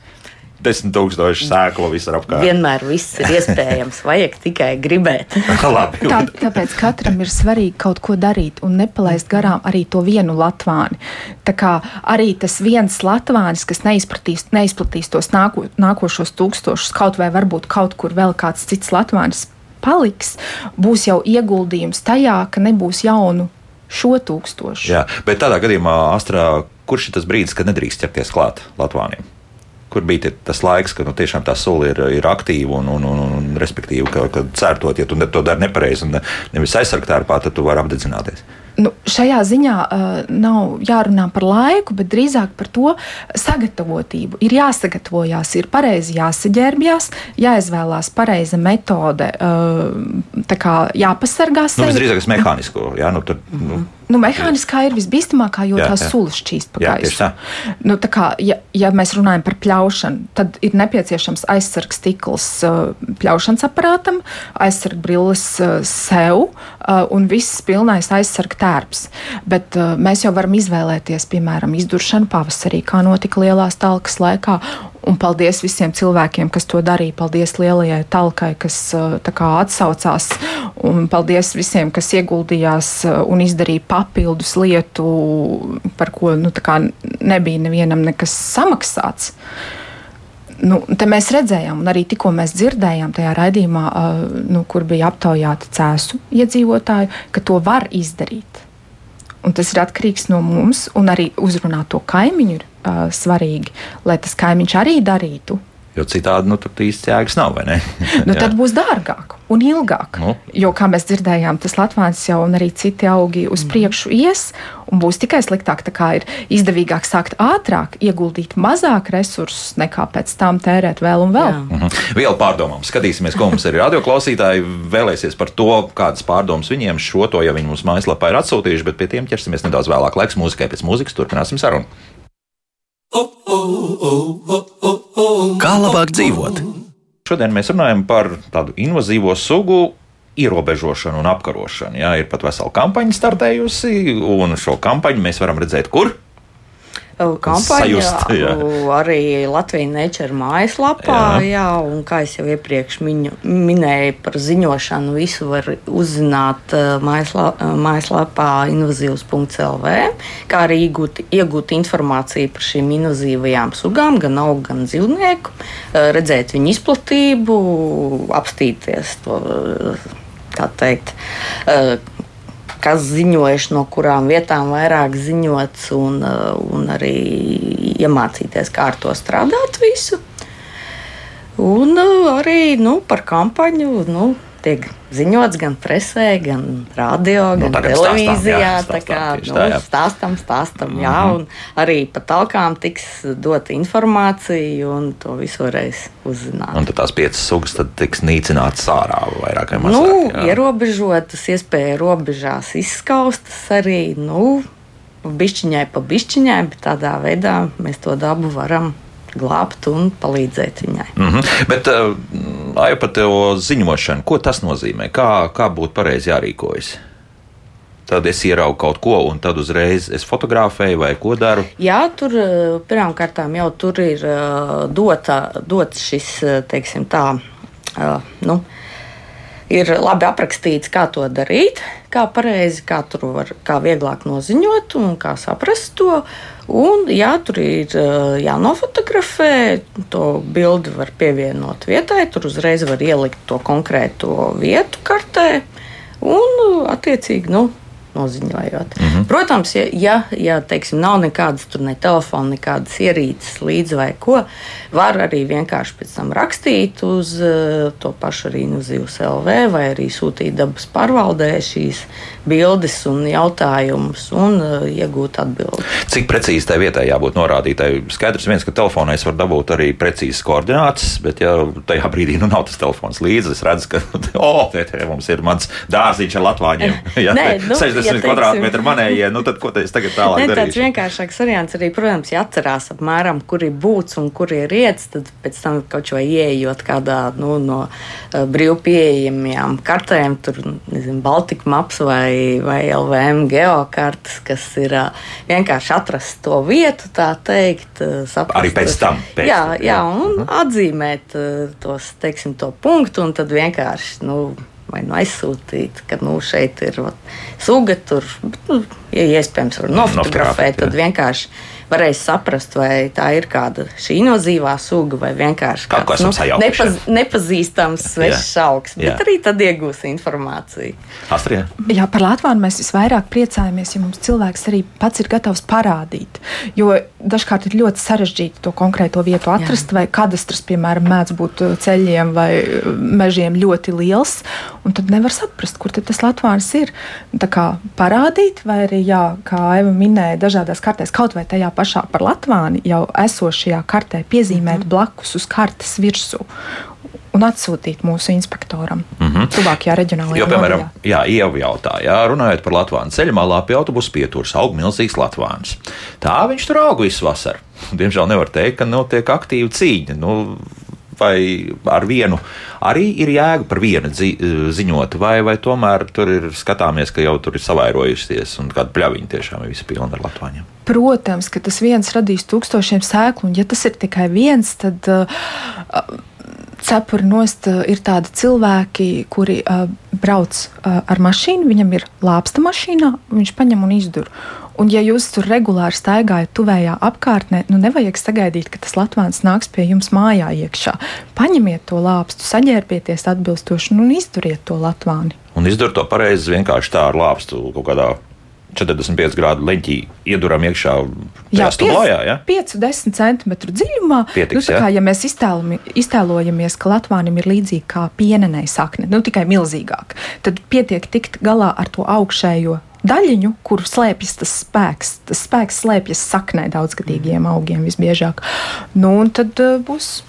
Desmit tūkstoši sēklu visur apkārt. Vienmēr viss ir iespējams, vajag tikai gribēt. Labi, Tā, tāpēc katram ir svarīgi kaut ko darīt un nepalaist garām arī to vienu latvāni. Tā kā arī tas viens latvānis, kas neizplatīs, neizplatīs tos nāko, nākošos tūkstošus, kaut vai varbūt kaut kur vēl kāds cits latvānis paliks, būs jau ieguldījums tajā, ka nebūs jaunu šo tūkstošu. Jā, bet tādā gadījumā, Astrā, kurš ir tas brīdis, kad nedrīkst ķerties klāt Latvāniem? Kur bija tas laiks, kad nu, tiešām tā sula ir, ir aktīva un, un, un, un, respektīvi, ka, ka cērtot, ja tu ne- to dari nepareizi un ne, nevis aizsargtērpā, tad tu vari apdedzināties. Nu, šajā ziņā uh, nav jārunā par laiku, bet drīzāk par to sagatavotību. Ir jāsagatavojās, ir pareizi jāsaģērbjas, jāizvēlās pareiza metode, uh, kā jāpasargā sevi. Nu, visdrīzāk, tas mehānisko. Jā, nu, tad, nu. Nu, mehāniskā ir visbīstamākā, jo jā, tā sulas šķīst pa gaisu. Nu, kā, ja, ja mēs runājam par pļaušanu, tad ir nepieciešams aizsargs stikls uh, pļaušanas aparātam, aizsargs brilles uh, sev uh, un viss pilnais aizsargs tērps. Bet mēs jau varam izvēlēties, piemēram, izduršanu pavasarī, kā notika lielās talkas laikā. Un paldies visiem cilvēkiem, kas to darīja. Paldies lielajai talkai, kas kā, atsaucās. Un paldies visiem, kas ieguldījās un izdarīja papildus lietu, par ko nu, nebija nevienam nekas samaksāts. Nu, te mēs redzējām, un arī tikko mēs dzirdējām tajā raidījumā, uh, nu, kur bija aptaujāti cēsu iedzīvotāji, ka to var izdarīt. Un tas ir atkarīgs no mums, un arī uzrunāt to kaimiņu ir uh, svarīgi, lai tas kaimiņš arī darītu Jo citādi nu, tur īsti jēgas nav. nu, tad būs dārgāk un ilgāk. Nu. Jo, kā mēs dzirdējām, tas Latvijas jau un arī citi augi uz mm. priekšu ies, un būs tikai sliktāk. Tā kā ir izdevīgāk sākt ātrāk, ieguldīt mazāk resursus, nekā pēc tam tērēt vēl un vēl. -hmm. Vēl pārdomām, skatīsimies, ko mums ir radioklausītāji vēlēsies par to, kādas pārdomas viņiem šo to, ja viņi mums mājaslapā ir atsūtījuši, bet pie tiem ķersimies nedaudz vēlāk. Laiks mūzikai pēc mūzikas turpināsim sarunu. Kā labāk dzīvot? Šodien mēs runājam par tādu invazīvo sugu ierobežošanu un apkarošanu. Jā, ir pat vesela kampaņa startējusi, un šo kampaņu mēs varam redzēt, kur kampaņa Sajust, jā. arī Latvijas Nature mājaslapā. Jā. Jā, un kā jau iepriekš miņu, minēju par ziņošanu, visu var uzzināt mājaslā, mājaslapā invazīvs.lv, kā arī iegūt, iegūt informāciju par šīm invazīvajām sugām, gan augu, gan dzīvnieku, redzēt viņu izplatību, apstīties to. Kā teikt, kas ziņojuši, no kurām vietām vairāk ziņots, un, uh, un arī iemācīties, kā ar to strādāt visu. Un uh, arī nu, par kampaņu. Nu, tiek ziņots gan presē, gan radio, nu, gan televīzijā. Stāstām, jā, stāstām, tā kā nu, tā, jā. stāstam, stāstam, mm -hmm. jā, mhm. un arī pa talkām tiks dota informācija, un to visu varēs uzzināt. Un tad tās piecas sugas tiks nīcinātas ārā vairāk vai mazāk. Nu, jā. ierobežotas, iespēja robežās izskaustas arī. Nu, Bišķiņai pa bišķiņai, bet tādā veidā mēs to dabu varam glābt un palīdzēt viņai. Mm -hmm. Bet, uh, Aija, par to ziņošanu, ko tas nozīmē? Kā, kā būtu pareizi jārīkojas? Tad es ieraugu kaut ko, un tad uzreiz es fotografēju vai ko daru. Jā, tur eh, pirmkārt jau tur ir uh, dota, dots šis, teiksim, tā. Nu, ir labi aprakstīts, kā to darīt, kā pareizi, kā tur var, kā vieglāk noziņot un kā saprast to. Un, jā, tur ir jānofotografē, to bildi var pievienot vietai, tur uzreiz var ielikt to konkrēto vietu kartē. Un, attiecīgi, nu, noziņojot. Mm -hmm. Protams, ja, ja, ja teiksim, nav nekādas ne telefona, nekādas ierīces līdzi vai ko, var arī vienkārši pēc tam rakstīt uz uh, to pašu arī Invazīvas LV vai arī sūtīt dabas pārvaldē šīs bildes un jautājumus un uh, iegūt atbildi. Cik precīzi tai vietai jābūt norādītai? Skaidrs viens, ka telefonā es varu dabūt arī precīzas koordinātas, bet ja tajā brīdī nu, nav tas telefons līdzi, es redzu, ka oh, te, te mums ir mans dārziņš ar latvāņiem. Ja, Nē, nu, 20 ja kvadrātmetri manējie, nu tad ko es tagad tālāk ne, darīšu? Tāds vienkāršāks variants arī, protams, ja atcerās apmēram, kur ir būts un kur ir riets, tad pēc tam kaut vai ieejot kādā nu, no uh, brīvpieejamajām kartēm, tur, nezinu, Baltika maps vai, vai LVM geokartas, kas ir uh, vienkārši atrast to vietu, tā teikt. Uh, saprast, arī pēc tam. Pēc jā, jā, un uh -huh. atzīmēt tos, teiksim, to punktu un tad vienkārši, nu, vai nu aizsūtīt, ka nu, šeit ir vat, suga, tur, nu, ja iespējams, var nofotografēt, tad vienkārši varēs saprast, vai tā ir kāda šī nozīvā suga vai vienkārši kaut kāds nu, nepaz, nepazīstams svešs augs. Bet arī tad iegūs informāciju. Astrija? Jā, par Latviju mēs visvairāk priecājamies, ja mums cilvēks arī pats ir gatavs parādīt. Jo dažkārt ir ļoti sarežģīti to konkrēto vietu atrast, Jā. vai kadastrs, piemēram, mēdz būt ceļiem vai mežiem ļoti liels, un tad nevar saprast, kur tas Latvijas ir. Tā kā parādīt, vai arī, jā, kā Eva minēja, dažādās kartēs, kaut vai tajā pašā par Latvāni jau esošajā kartē piezīmēt mm -hmm. blakus uz kartes virsū un atsūtīt mūsu inspektoram. Mm -hmm. Tuvākajā reģionālajā jo, piemēram, jā, Ieva jautāja, runājot par Latvijas ceļu malā, pie autobusu pieturas aug milzīgs Latvijas. Tā viņš tur aug visu vasaru. Diemžēl nevar teikt, ka notiek aktīva cīņa. Nu, vai ar vienu arī ir jēga par vienu zi, ziņot, vai, vai tomēr tur ir skatāmies, ka jau tur ir savairojusies un kāda pļaviņa tiešām ir visi pilni ar Latvijiem? Protams, ka tas viens radīs tūkstošiem sēklu, un ja tas ir tikai viens, tad. Uh, cepuri nost eh, ir tādi cilvēki, kuri uh, brauc uh, ar mašīnu, viņam ir lāpsta mašīnā, viņš paņem un izdur. Un, ja jūs tur regulāri staigājat tuvējā apkārtnē, nu nevajag sagaidīt, ka tas Latvijas nāks pie jums mājā iekšā. Paņemiet to lāpstu, saģērbieties atbilstoši un izduriet to Latvāni. Un izduriet to pareizi vienkārši tā ar lāpstu kaut kādā 45 grādu leņķī ieduram iekšā. Jā, stublājā, ja? 5-10 cm dziļumā. Pietiks, nu, kā, ja mēs iztēlami, iztēlojamies, ka Latvānim ir līdzīga kā pienenei sakne, nu tikai milzīgāk, tad pietiek tikt galā ar to augšējo daļiņu, kur slēpjas tas spēks. Tas spēks slēpjas saknē daudzgadīgiem augiem visbiežāk. Nu, un tad uh, būs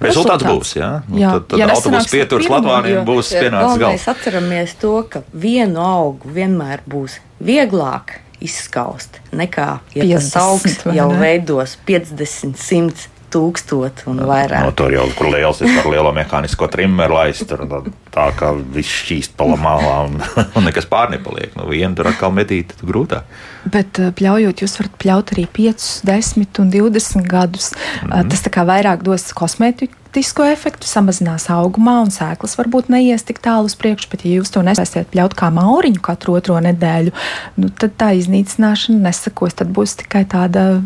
Rezultāts, būs. Jā, nu, jā. tad, tad ja autobusu pieturs Latvijam būs pienācis gals. Mēs atceramies to, ka vienu augu vienmēr būs vieglāk izskaust nekā, ja 50, tas augs jau ne? veidos 50, 100 tūkstoši un vairāk. No, tur jau kur liels ir ar lielo mehānisko trimmeru laist, tur tā kā viss šķīst pa malā un, un nekas pār nepaliek. Nu, vienu tur atkal metīt grūtāk. Bet eh, pļaujot, jūs varat pļaut arī 5, 10 un 20 gadus. Mm -hmm. Tas tā kā vairāk dos kosmētisko efektu, samazinās augumā un sēklas varbūt neies tik tālu uz priekšu, bet ja jūs to nespēsiet pļaut kā mauriņu katru otro nedēļu, nu, tad tā iznīcināšana nesakos, tad būs tikai tāda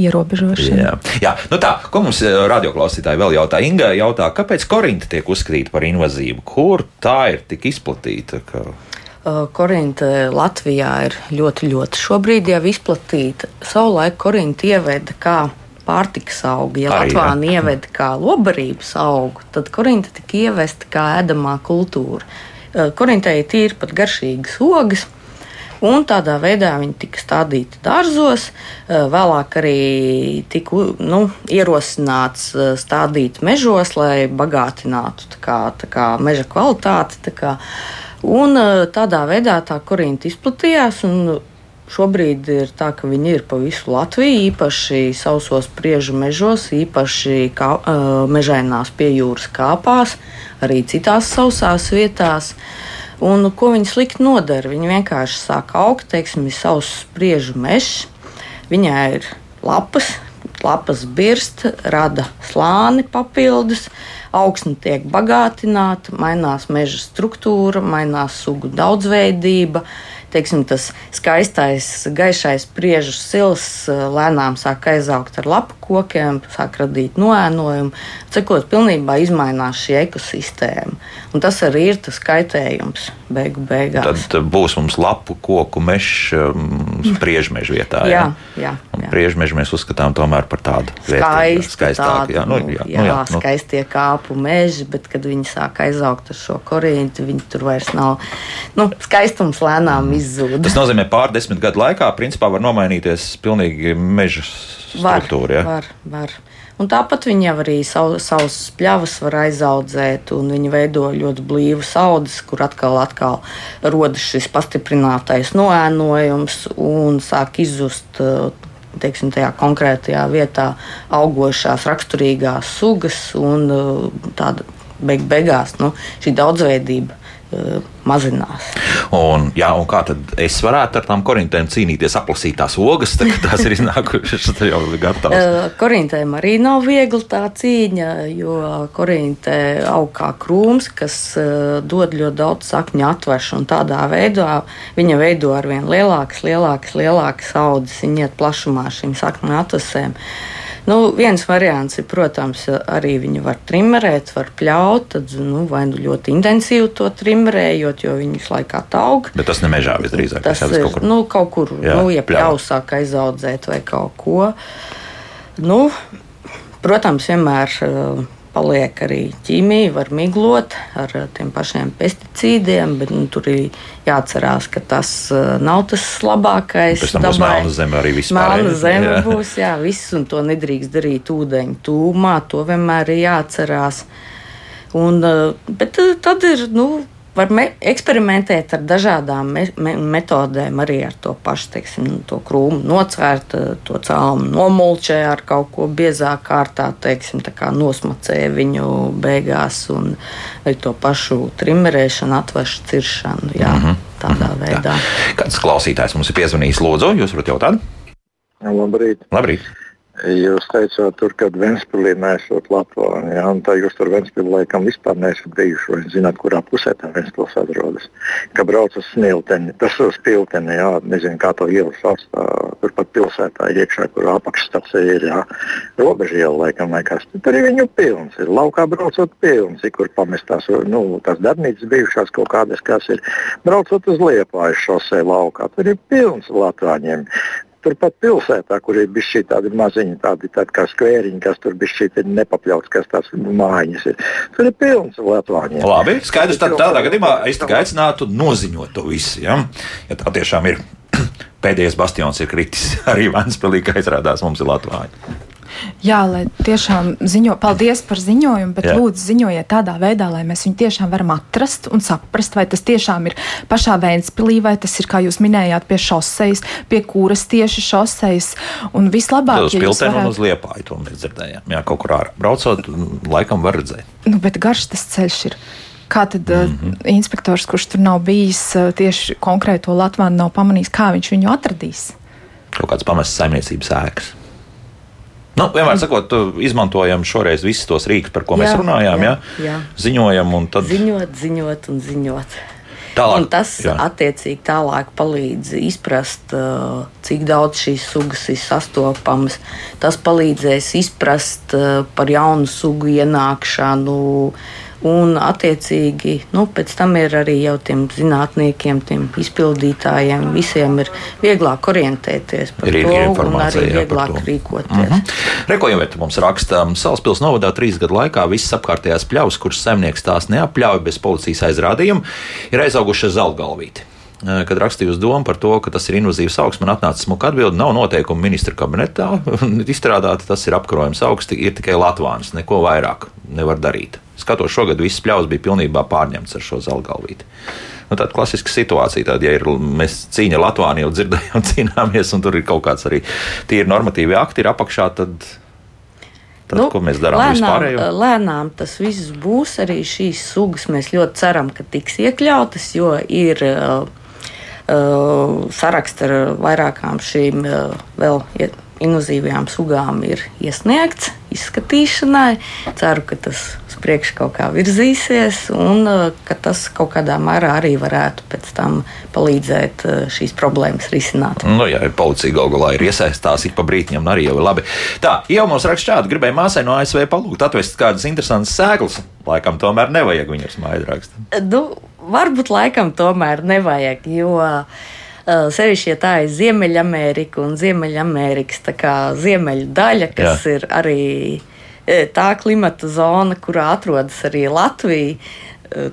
ierobežošana. Jā, Jā. Nu tā, ko mums eh, radioklausītāji vēl jautā? Inga jautā, kāpēc korinta tiek uzskatīta par invazīvu? Kur tā ir tik izplatīta? Ka... Korinta Latvijā ir ļoti, ļoti šobrīd jau izplatīta. Savulaik Korinta ieveda kā pārtikas augu. Ja Latvāna ieveda kā lobarības augu, tad Korinta tika ievesta kā ēdamā kultūra. Korintai ir tīri pat garšīgas ogas, Un tādā veidā viņi tika stādīti dārzos. Eh, vēlāk arī tika nu, ierosināts eh, stādīt mežos, lai bagātinātu tā kā, tā kā meža kvalitāti. Tā kā. Un eh, tādā veidā tā korinta izplatījās. Šobrīd ir tā, ka viņi ir pa visu Latviju, īpaši sausos priežu mežos, īpaši kā, mežainās pie jūras kāpās, arī citās sausās vietās. Uh, Un ko viņi slikti nodara? Viņi vienkārši sāk augt, teiksim, ir savs spriežu mežs, viņai ir lapas, lapas birst, rada slāni papildus, augsne tiek bagātināta, mainās meža struktūra, mainās sugu daudzveidība. Uh, teiksim, tas skaistais, gaišais priežu sils eh, lēnām sāk aizaugt ar lapu kokiem, sāk radīt noēnojumu. Cekot, pilnībā izmainās šī ekosistēma. Un tas arī ir tas kaitējums beigu beigās. Tad būs mums lapu koku mežs um, spriežmeža vietā. Jā, jā. jā. Spriežmežu mēs uzskatām tomēr par tādu skaistu, skaistāku. Jā, nu, jā, jā, nu, jā, nu. skaistie kāpu meži, bet kad viņi sāk aizaugt ar šo korintu, viņi tur vairs nav. Nu, skaistums lēnām mm. Izzūd. Tas nozīmē, ka pār desmit gadu laikā principā var nomainīties pilnīgi meža struktūra. Var, ja? var, var. Un tāpat viņi arī savu, savus pļavas var aizaudzēt, un viņi veido ļoti blīvas audzes, kur atkal, atkal rodas šis pastiprinātais noēnojums un sāk izzust. Teiksim, tajā konkrētajā vietā augošās raksturīgās sugas, un tāda beig beigās nu, šī daudzveidība mazinās. Un, jā, un kā tad es varētu ar tām korintēm cīnīties, aplasīt tās ogas, tad, kad tās ir iznākušas, tad jau ir gatavas? Uh, korintēm arī nav viegli tā cīņa, jo korintē aug kā krūms, kas uh, dod ļoti daudz sakņu atvešu, un tādā veidā viņa veido arvien lielākas, lielākas, lielākas audzes, viņa iet plašumā šīm sakņu atvesēm. Nu, viens variants ir, protams, arī viņu var trimmerēt, var pļaut, tad nu, vai nu ļoti intensīvi to trimmerējot, jo viņi visu laiku aug. Bet tas ne mežā visdrīzāk. Tas ir kaut kur, nu, kaut kur Jā, nu, ja pļausāk aizaudzēt vai kaut ko. Nu, protams, vienmēr paliek arī ķīmija, var miglot ar tiem pašiem pesticīdiem, bet nu, tur ir jāatcerās, ka tas uh, nav tas labākais. Tam būs melna zeme arī viss Melna zeme Jā. būs, jā, viss, un to nedrīkst darīt ūdeņu tūmā. To vienmēr ir jāatcerās. Un, uh, bet uh, tad ir. Nu, Var me eksperimentēt ar dažādām me me metodēm, arī ar to pašu teiksim, to krūmu nocērt, uh, to cēlumu nomulčē ar kaut ko biezā kārtā, teiksim, tā kā nosmacē viņu beigās, un vai to pašu trimerēšanu, atvešu ciršanu, jā, mm -hmm. tādā veidā. Kāds klausītājs mums ir piezvanījis? Lūdzu, jūs varat jautāt? Labrīt. Labrīt. Jūs teicāt, tur, kad Ventspīlī nesot Latviju, ja, un tā jūs tur Ventspīlī laikam vispār neesat bijuši, vai zināt, kurā pusē tā Ventspils atrodas. Ka brauc uz smilteni, tas uz pilteni, jā, nezinu, kā to ielu sauc, turpat pilsētā iekšā, kur apakšstācija ir, jā, robeža iela laikam, vai kas. Tur arī viņu pilns ir, laukā braucot pilns, ir, kur pamestās, nu, tās darbnīcas bijušās kaut kādas, kas ir, braucot uz Liepāju šosei laukā, tur ir pilns latvāņiem. Turpat pilsētā, kur ir bijis šī tāda maziņa, tādi, tādi kā skvēriņi, kas tur bija šī nepapļauts, kas tās mājiņas ir. Tur ir pilns latvāņiem. Labi, skaidrs. Tad tādā gadījumā es tikai aicinātu noziņot to visu. Ja, ja tā tiešām ir pēdējais bastions, ir kritis arī Vanspēlī, kā izrādās mums ir Latvija. Jā, lai tiešām ziņo, paldies par ziņojumu, bet Jā. Lūdzu ziņojiet tādā veidā, lai mēs viņu tiešām varam atrast un saprast, vai tas tiešām ir pašā Vēnspilī, vai tas ir, kā jūs minējāt, pie šoseis, pie kuras tieši šoseis. Un vislabāk, ja jūs piltēm un varētu- uz liepāju to mēs dzirdējām. Jā, kaut kur ārā braucot, laikam var redzēt. Nu, bet garš tas ceļš ir. Kā tad mm. -hmm. inspektors, kurš tur nav bijis eh, tieši konkrēto Latviju, nav pamanījis, kā viņš viņu atradīs? Kaut kāds pamests saimniecības ēkas. Nu, vienmēr sakot, izmantojam šoreiz visus tos rīkus, par ko mēs Jā, runājām. Jā, jā, jā. Ziņojam, un tad Ziņot, ziņot un ziņot. tālāk. Un tas jā. attiecīgi tālāk palīdz izprast, uh, cik daudz šīs sugas ir sastopamas. Tas palīdzēs izprast uh, par jaunu sugu ienākšanu. Un, attiecīgi, nu, pēc tam ir arī jau tiem zinātniekiem, tiem izpildītājiem, visiem ir vieglāk orientēties par Ir- ir to un informācija, arī jā, vieglāk to. rīkoties. Mhm. Rekojumvieta mums raksta, Salaspils novadā trīs gadu laikā visas apkārtējās pļavas, kuras saimnieks tās neapļauj bez policijas aizrādījuma, ir aizaugušas zeltgalvīti. Eh, Kad rakstīju uz domu par to, ka tas ir invazīvs augs, man atnāca smuka atbilde. Nav noteikumu ministra kabinetā izstrādāti, tas ir apkarojums augsts, ir tikai Latvijas. Neko vairāk nevar darīt. Skatos, šogad viss pļaus bija pilnībā pārņemts ar šo zeltgalvīti. Nu, tāda klasiska situācija, tad, ja ir, mēs cīņa Latvijā jau dzirdējām, cīnāmies, un tur ir kaut kāds arī tīri normatīvi akti ir apakšā, tad, tad nu, ko mēs darām lēnām, lēnām tas viss būs. Arī šīs sugas mēs ļoti ceram, ka tiks iekļautas, jo ir uh, saraksts ar vairākām šīm uh, vēl invazīvajām sugām ir iesniegts izskatīšanai. Ceru, ka tas uz priekšu kaut kā virzīsies un uh, ka tas kaut kādā mērā arī varētu pēc tam palīdzēt šīs problēmas risināt. Nu, jā, policija galu galā ir iesaistīta ik pa brītiņam, arī jau ir labi. Tā, jau mums raksta šādi, gribēja māsai no ASV palūgt atvest kādas interesantas sēklas. Laikam tomēr nevajag viņas mājas rakstīt. Nu, varbūt laikam tomēr nevajag, jo sevišķi, ja tā ir Ziemeļamerika un Ziemeļamerikas ziemeļu daļa, kas Jā. ir arī tā klimata zona, kurā atrodas arī Latvija.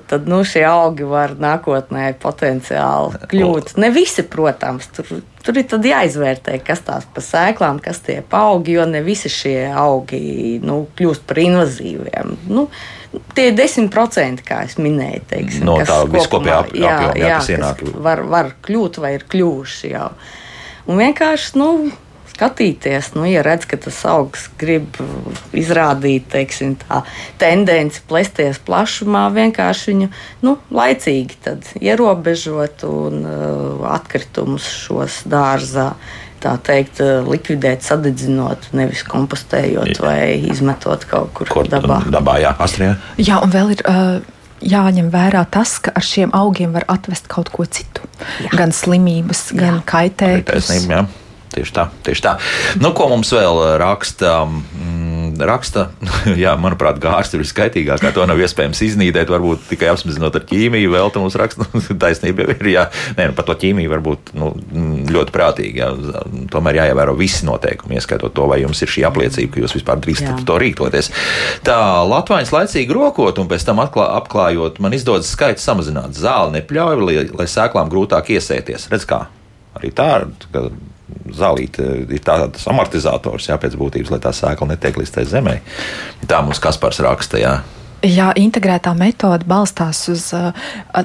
Tad nu, šie augi var nākotnē potenciāli kļūt. Ne visi, protams, tur, tur ir jāizvērtē, kas tās pa sēklām, kas tie augi, jo ne visi šie augi nu, kļūst par invazīviem. Nu, tie ir 10%, kā es minēju, teiksim, No tā viskopējā ap- apjoma, jā, kas ienāk. Var, var kļūt vai ir kļuvuši jau. Un vienkārši, nu, skatīties, nu, ja redz, ka tas augs grib izrādīt teiksim, tā, tendenci plēsties plašumā, vienkārši viņu nu, laicīgi tad ierobežot un uh, atkritumus šos dārzā. Tā teikt, uh, likvidēt, sadedzinot, nevis kompostējot Jā. vai izmetot kaut kur Kur dabā. dabā jā, Astrijā. Jā, un vēl ir. Uh, Jāņem vērā tas, ka ar šiem augiem var atvest kaut ko citu. Jā. Gan slimības, gan jā. tieši tā. Tieši tā. Nu, ko mums vēl raksta? Mm, raksta, jā, manuprāt, gārsts ir viskaitīgākā. To nav iespējams iznīdēt. Varbūt tikai apmazinot ar ķīmiju. Vēl tam mums raksta, taisnība ir. Jā, Nē, nu, par to ķīmiju varbūt nu, ļoti prātīgi. Jā. Tomēr jāievēro visi noteikumi, ieskaitot to, vai jums ir šī apliecība, ka jūs vispār drīkstat to rīkoties. Tā Latvijas laicīgi rokot un pēc tam atklā, apklājot, man izdodas skaits samazināt. Zāle nepļauj, lai, lai sēklām grūtāk iesēties. Redz kā? Arī tā ir zālīte ir tāds amortizators, jā, pēc būtības, lai tā sēkla netiek līdz tai zemē. Tā mums Kaspars raksta. Jā. Jā, integrētā metode balstās uz uh,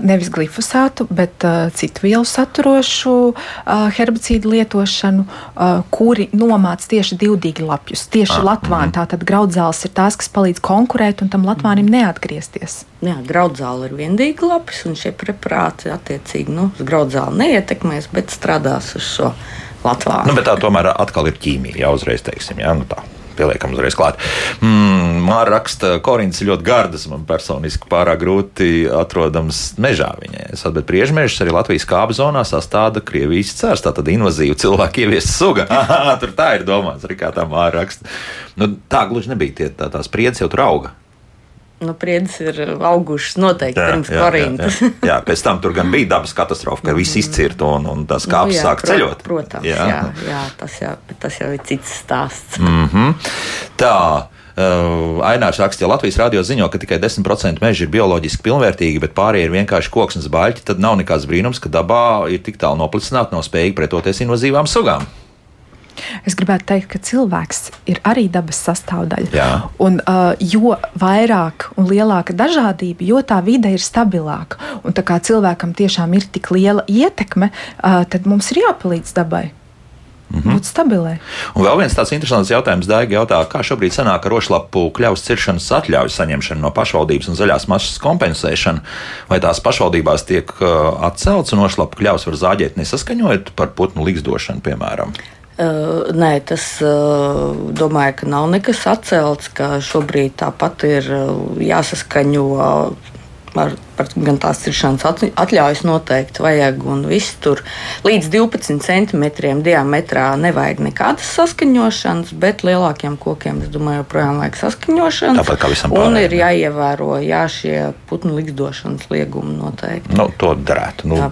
nevis glifosātu, bet uh, citu vielu saturošu herbicīdu lietošanu, kuri nomāc tieši divdīgi lapjus. Tieši ah, latvāni, mm. tātad graudzāles ir tās, kas palīdz konkurēt un tam latvānim neatgriezties. Jā, graudzāle ir viendīgi lapis, un šie preparāti attiecīgi nu, uz graudzāli neietekmēs, bet strādās uz šo latvānu. Nu, bet tā tomēr atkal ir ķīmija, jau uzreiz teiksim. Jā, nu tā pieliekam uzreiz klāt. Mm, Māra raksta, ir ļoti gardas. Man personiski pārāk grūti atrodams mežā viņai. Es atbildēju, priežmežs arī Latvijas kāpu zonā sastāda Krievijas cērs. Tā tad invazīva cilvēku ieviesta suga. Aha, tur tā ir domāts, arī kā tā Māra raksta. Nu, tā gluži nebija tie, tā, tās spriedzes jau tur auga nu, priedzes ir augušas noteikti jā, pirms Korintas. Jā, jā, jā, pēc tam tur gan bija dabas katastrofa, ka viss izcirta un, un tas kāps nu, sāk ceļot. Protams, jā, jā, jā tas, jau, tas jau ir cits stāsts. Mm -hmm. Tā. Uh, Ainārs raksta, ja Latvijas radio ziņo, ka tikai 10% meža ir bioloģiski pilnvērtīgi, bet pārējie ir vienkārši koksnes baļķi, tad nav nekāds brīnums, ka dabā ir tik tālu noplicināti, nav spējīgi pretoties invazīvām sugām. Es gribētu teikt, ka cilvēks ir arī dabas sastāvdaļa. Jā. Un, uh, jo vairāk un lielāka dažādība, jo tā vide ir stabilāka. Un tā kā cilvēkam tiešām ir tik liela ietekme, uh, tad mums ir jāpalīdz dabai. Mm -hmm. Būt stabilai. Un vēl viens tāds interesants jautājums, Daiga jautā, kā šobrīd sanāk ar rošlapu kļavas ciršanas atļauju saņemšanu no pašvaldības un zaļās masas kompensēšanu? Vai tās pašvaldībās tiek uh, atcelts un rošlapu kļavas var zāģēt nesaskaņojot par putnu līgzdošanu, piemēram? Uh, nē, tas uh, domāju, ka nav nekas atcelts, ka šobrīd tāpat ir uh, jāsaskaņo ar, gan tās ciršanas atļaujas noteikti vajag, un viss tur līdz 12 centimetriem diametrā nevajag nekādas saskaņošanas, bet lielākiem kokiem, es domāju, joprojām vajag saskaņošanu. Tāpat kā visam pārējiem. Un ir jāievēro, jā, šie putnu likdošanas liegumi noteikti. Nu, to darētu. Nu. Tā.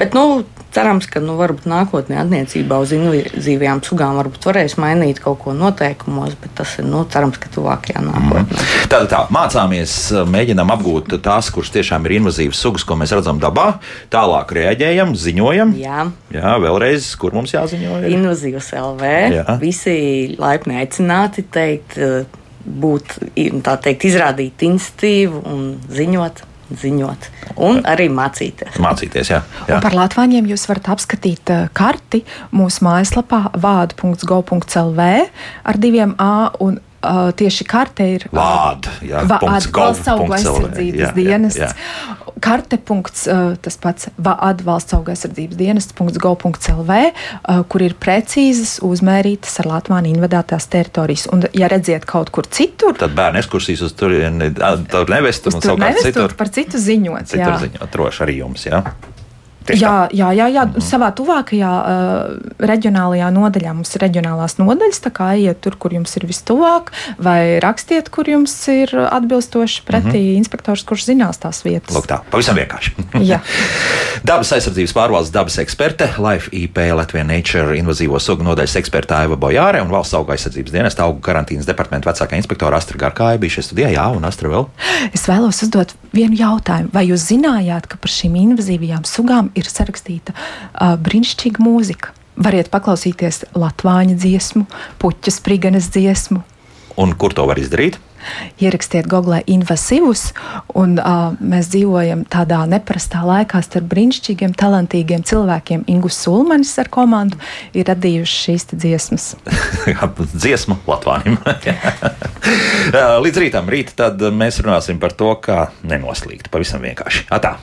Bet, nu, cerams, ka nu, varbūt nākotnē attiecībā uz invazīvajām sugām varbūt varēs mainīt kaut ko noteikumos, bet tas ir nu, cerams, ka tuvākajā mhm. nākotnē. Mm. Tātad tā, mācāmies, mēģinām apgūt tās, kuras tiešām ir invazīvas sugas, ko mēs redzam dabā, tālāk reaģējam, ziņojam. Jā, Jā vēlreiz, kur mums jāziņo? Ir? Invazīvas LV. Jā. Visi laipni aicināti teikt, būt, tā teikt, izrādīt institīvu un ziņot ziņot un arī mācīties. Mācīties, jā. jā. Un par Latvāņiem jūs varat apskatīt eh, karti mūsu mājaslapā vādu.go.lv ar diviem A un Uh, tieši karte ir Vāda, jā, valsts auga aizsardzības dienests. Karte. Punkts, uh, tas pats atbalsts auga aizsardzības dienests.go.lv, uh, kur ir precīzas uzmērītas ar Latviju invadētās teritorijas. Un, ja redziet kaut kur citur, tad bērnu ekskursijas uz turieni tur nevest, un savukārt citur par citu ziņot. Citur ziņot, droši arī jums, jā. Jā, jā, jā, jā. -hmm. savā tuvākajā uh, reģionālajā nodaļā mums ir reģionālās nodaļas. Tā kā ejiet tur, kur jums ir vistuvāk, vai rakstiet, kur jums ir atbilstoši pretī -hmm. inspektors, kurš zinās tās vietas. Lūk, tā pavisam vienkārši. dabas aizsardzības pārvaldes dabas eksperte, Life IP Latvijas Nature invazīvo sugu nodaļas eksperta Aiva Bojāre un valsts auga aizsardzības dienesta augu karantīnas departamenta vecākā inspektora Astra Garkāja bija šeit studijā. Jā, un Astra vēl. Es vēlos uzdot vienu jautājumu. Vai jūs zinājāt, ka par šīm invazīvajām sugām ir sarakstīta uh, brīnišķīga mūzika. Variet paklausīties latvāņu dziesmu, puķa spriganes dziesmu. Un kur to var izdarīt? Ierakstiet Google invasīvus, un uh, mēs dzīvojam tādā neparastā laikā starp brīnišķīgiem, talantīgiem cilvēkiem. Ingus Sulmanis ar komandu ir radījuši šīs dziesmas. Dziesmu Latvāniem. Līdz rītam, rīt, tad mēs runāsim par to, kā nenoslīgt. Pavisam vienkārši. Atā!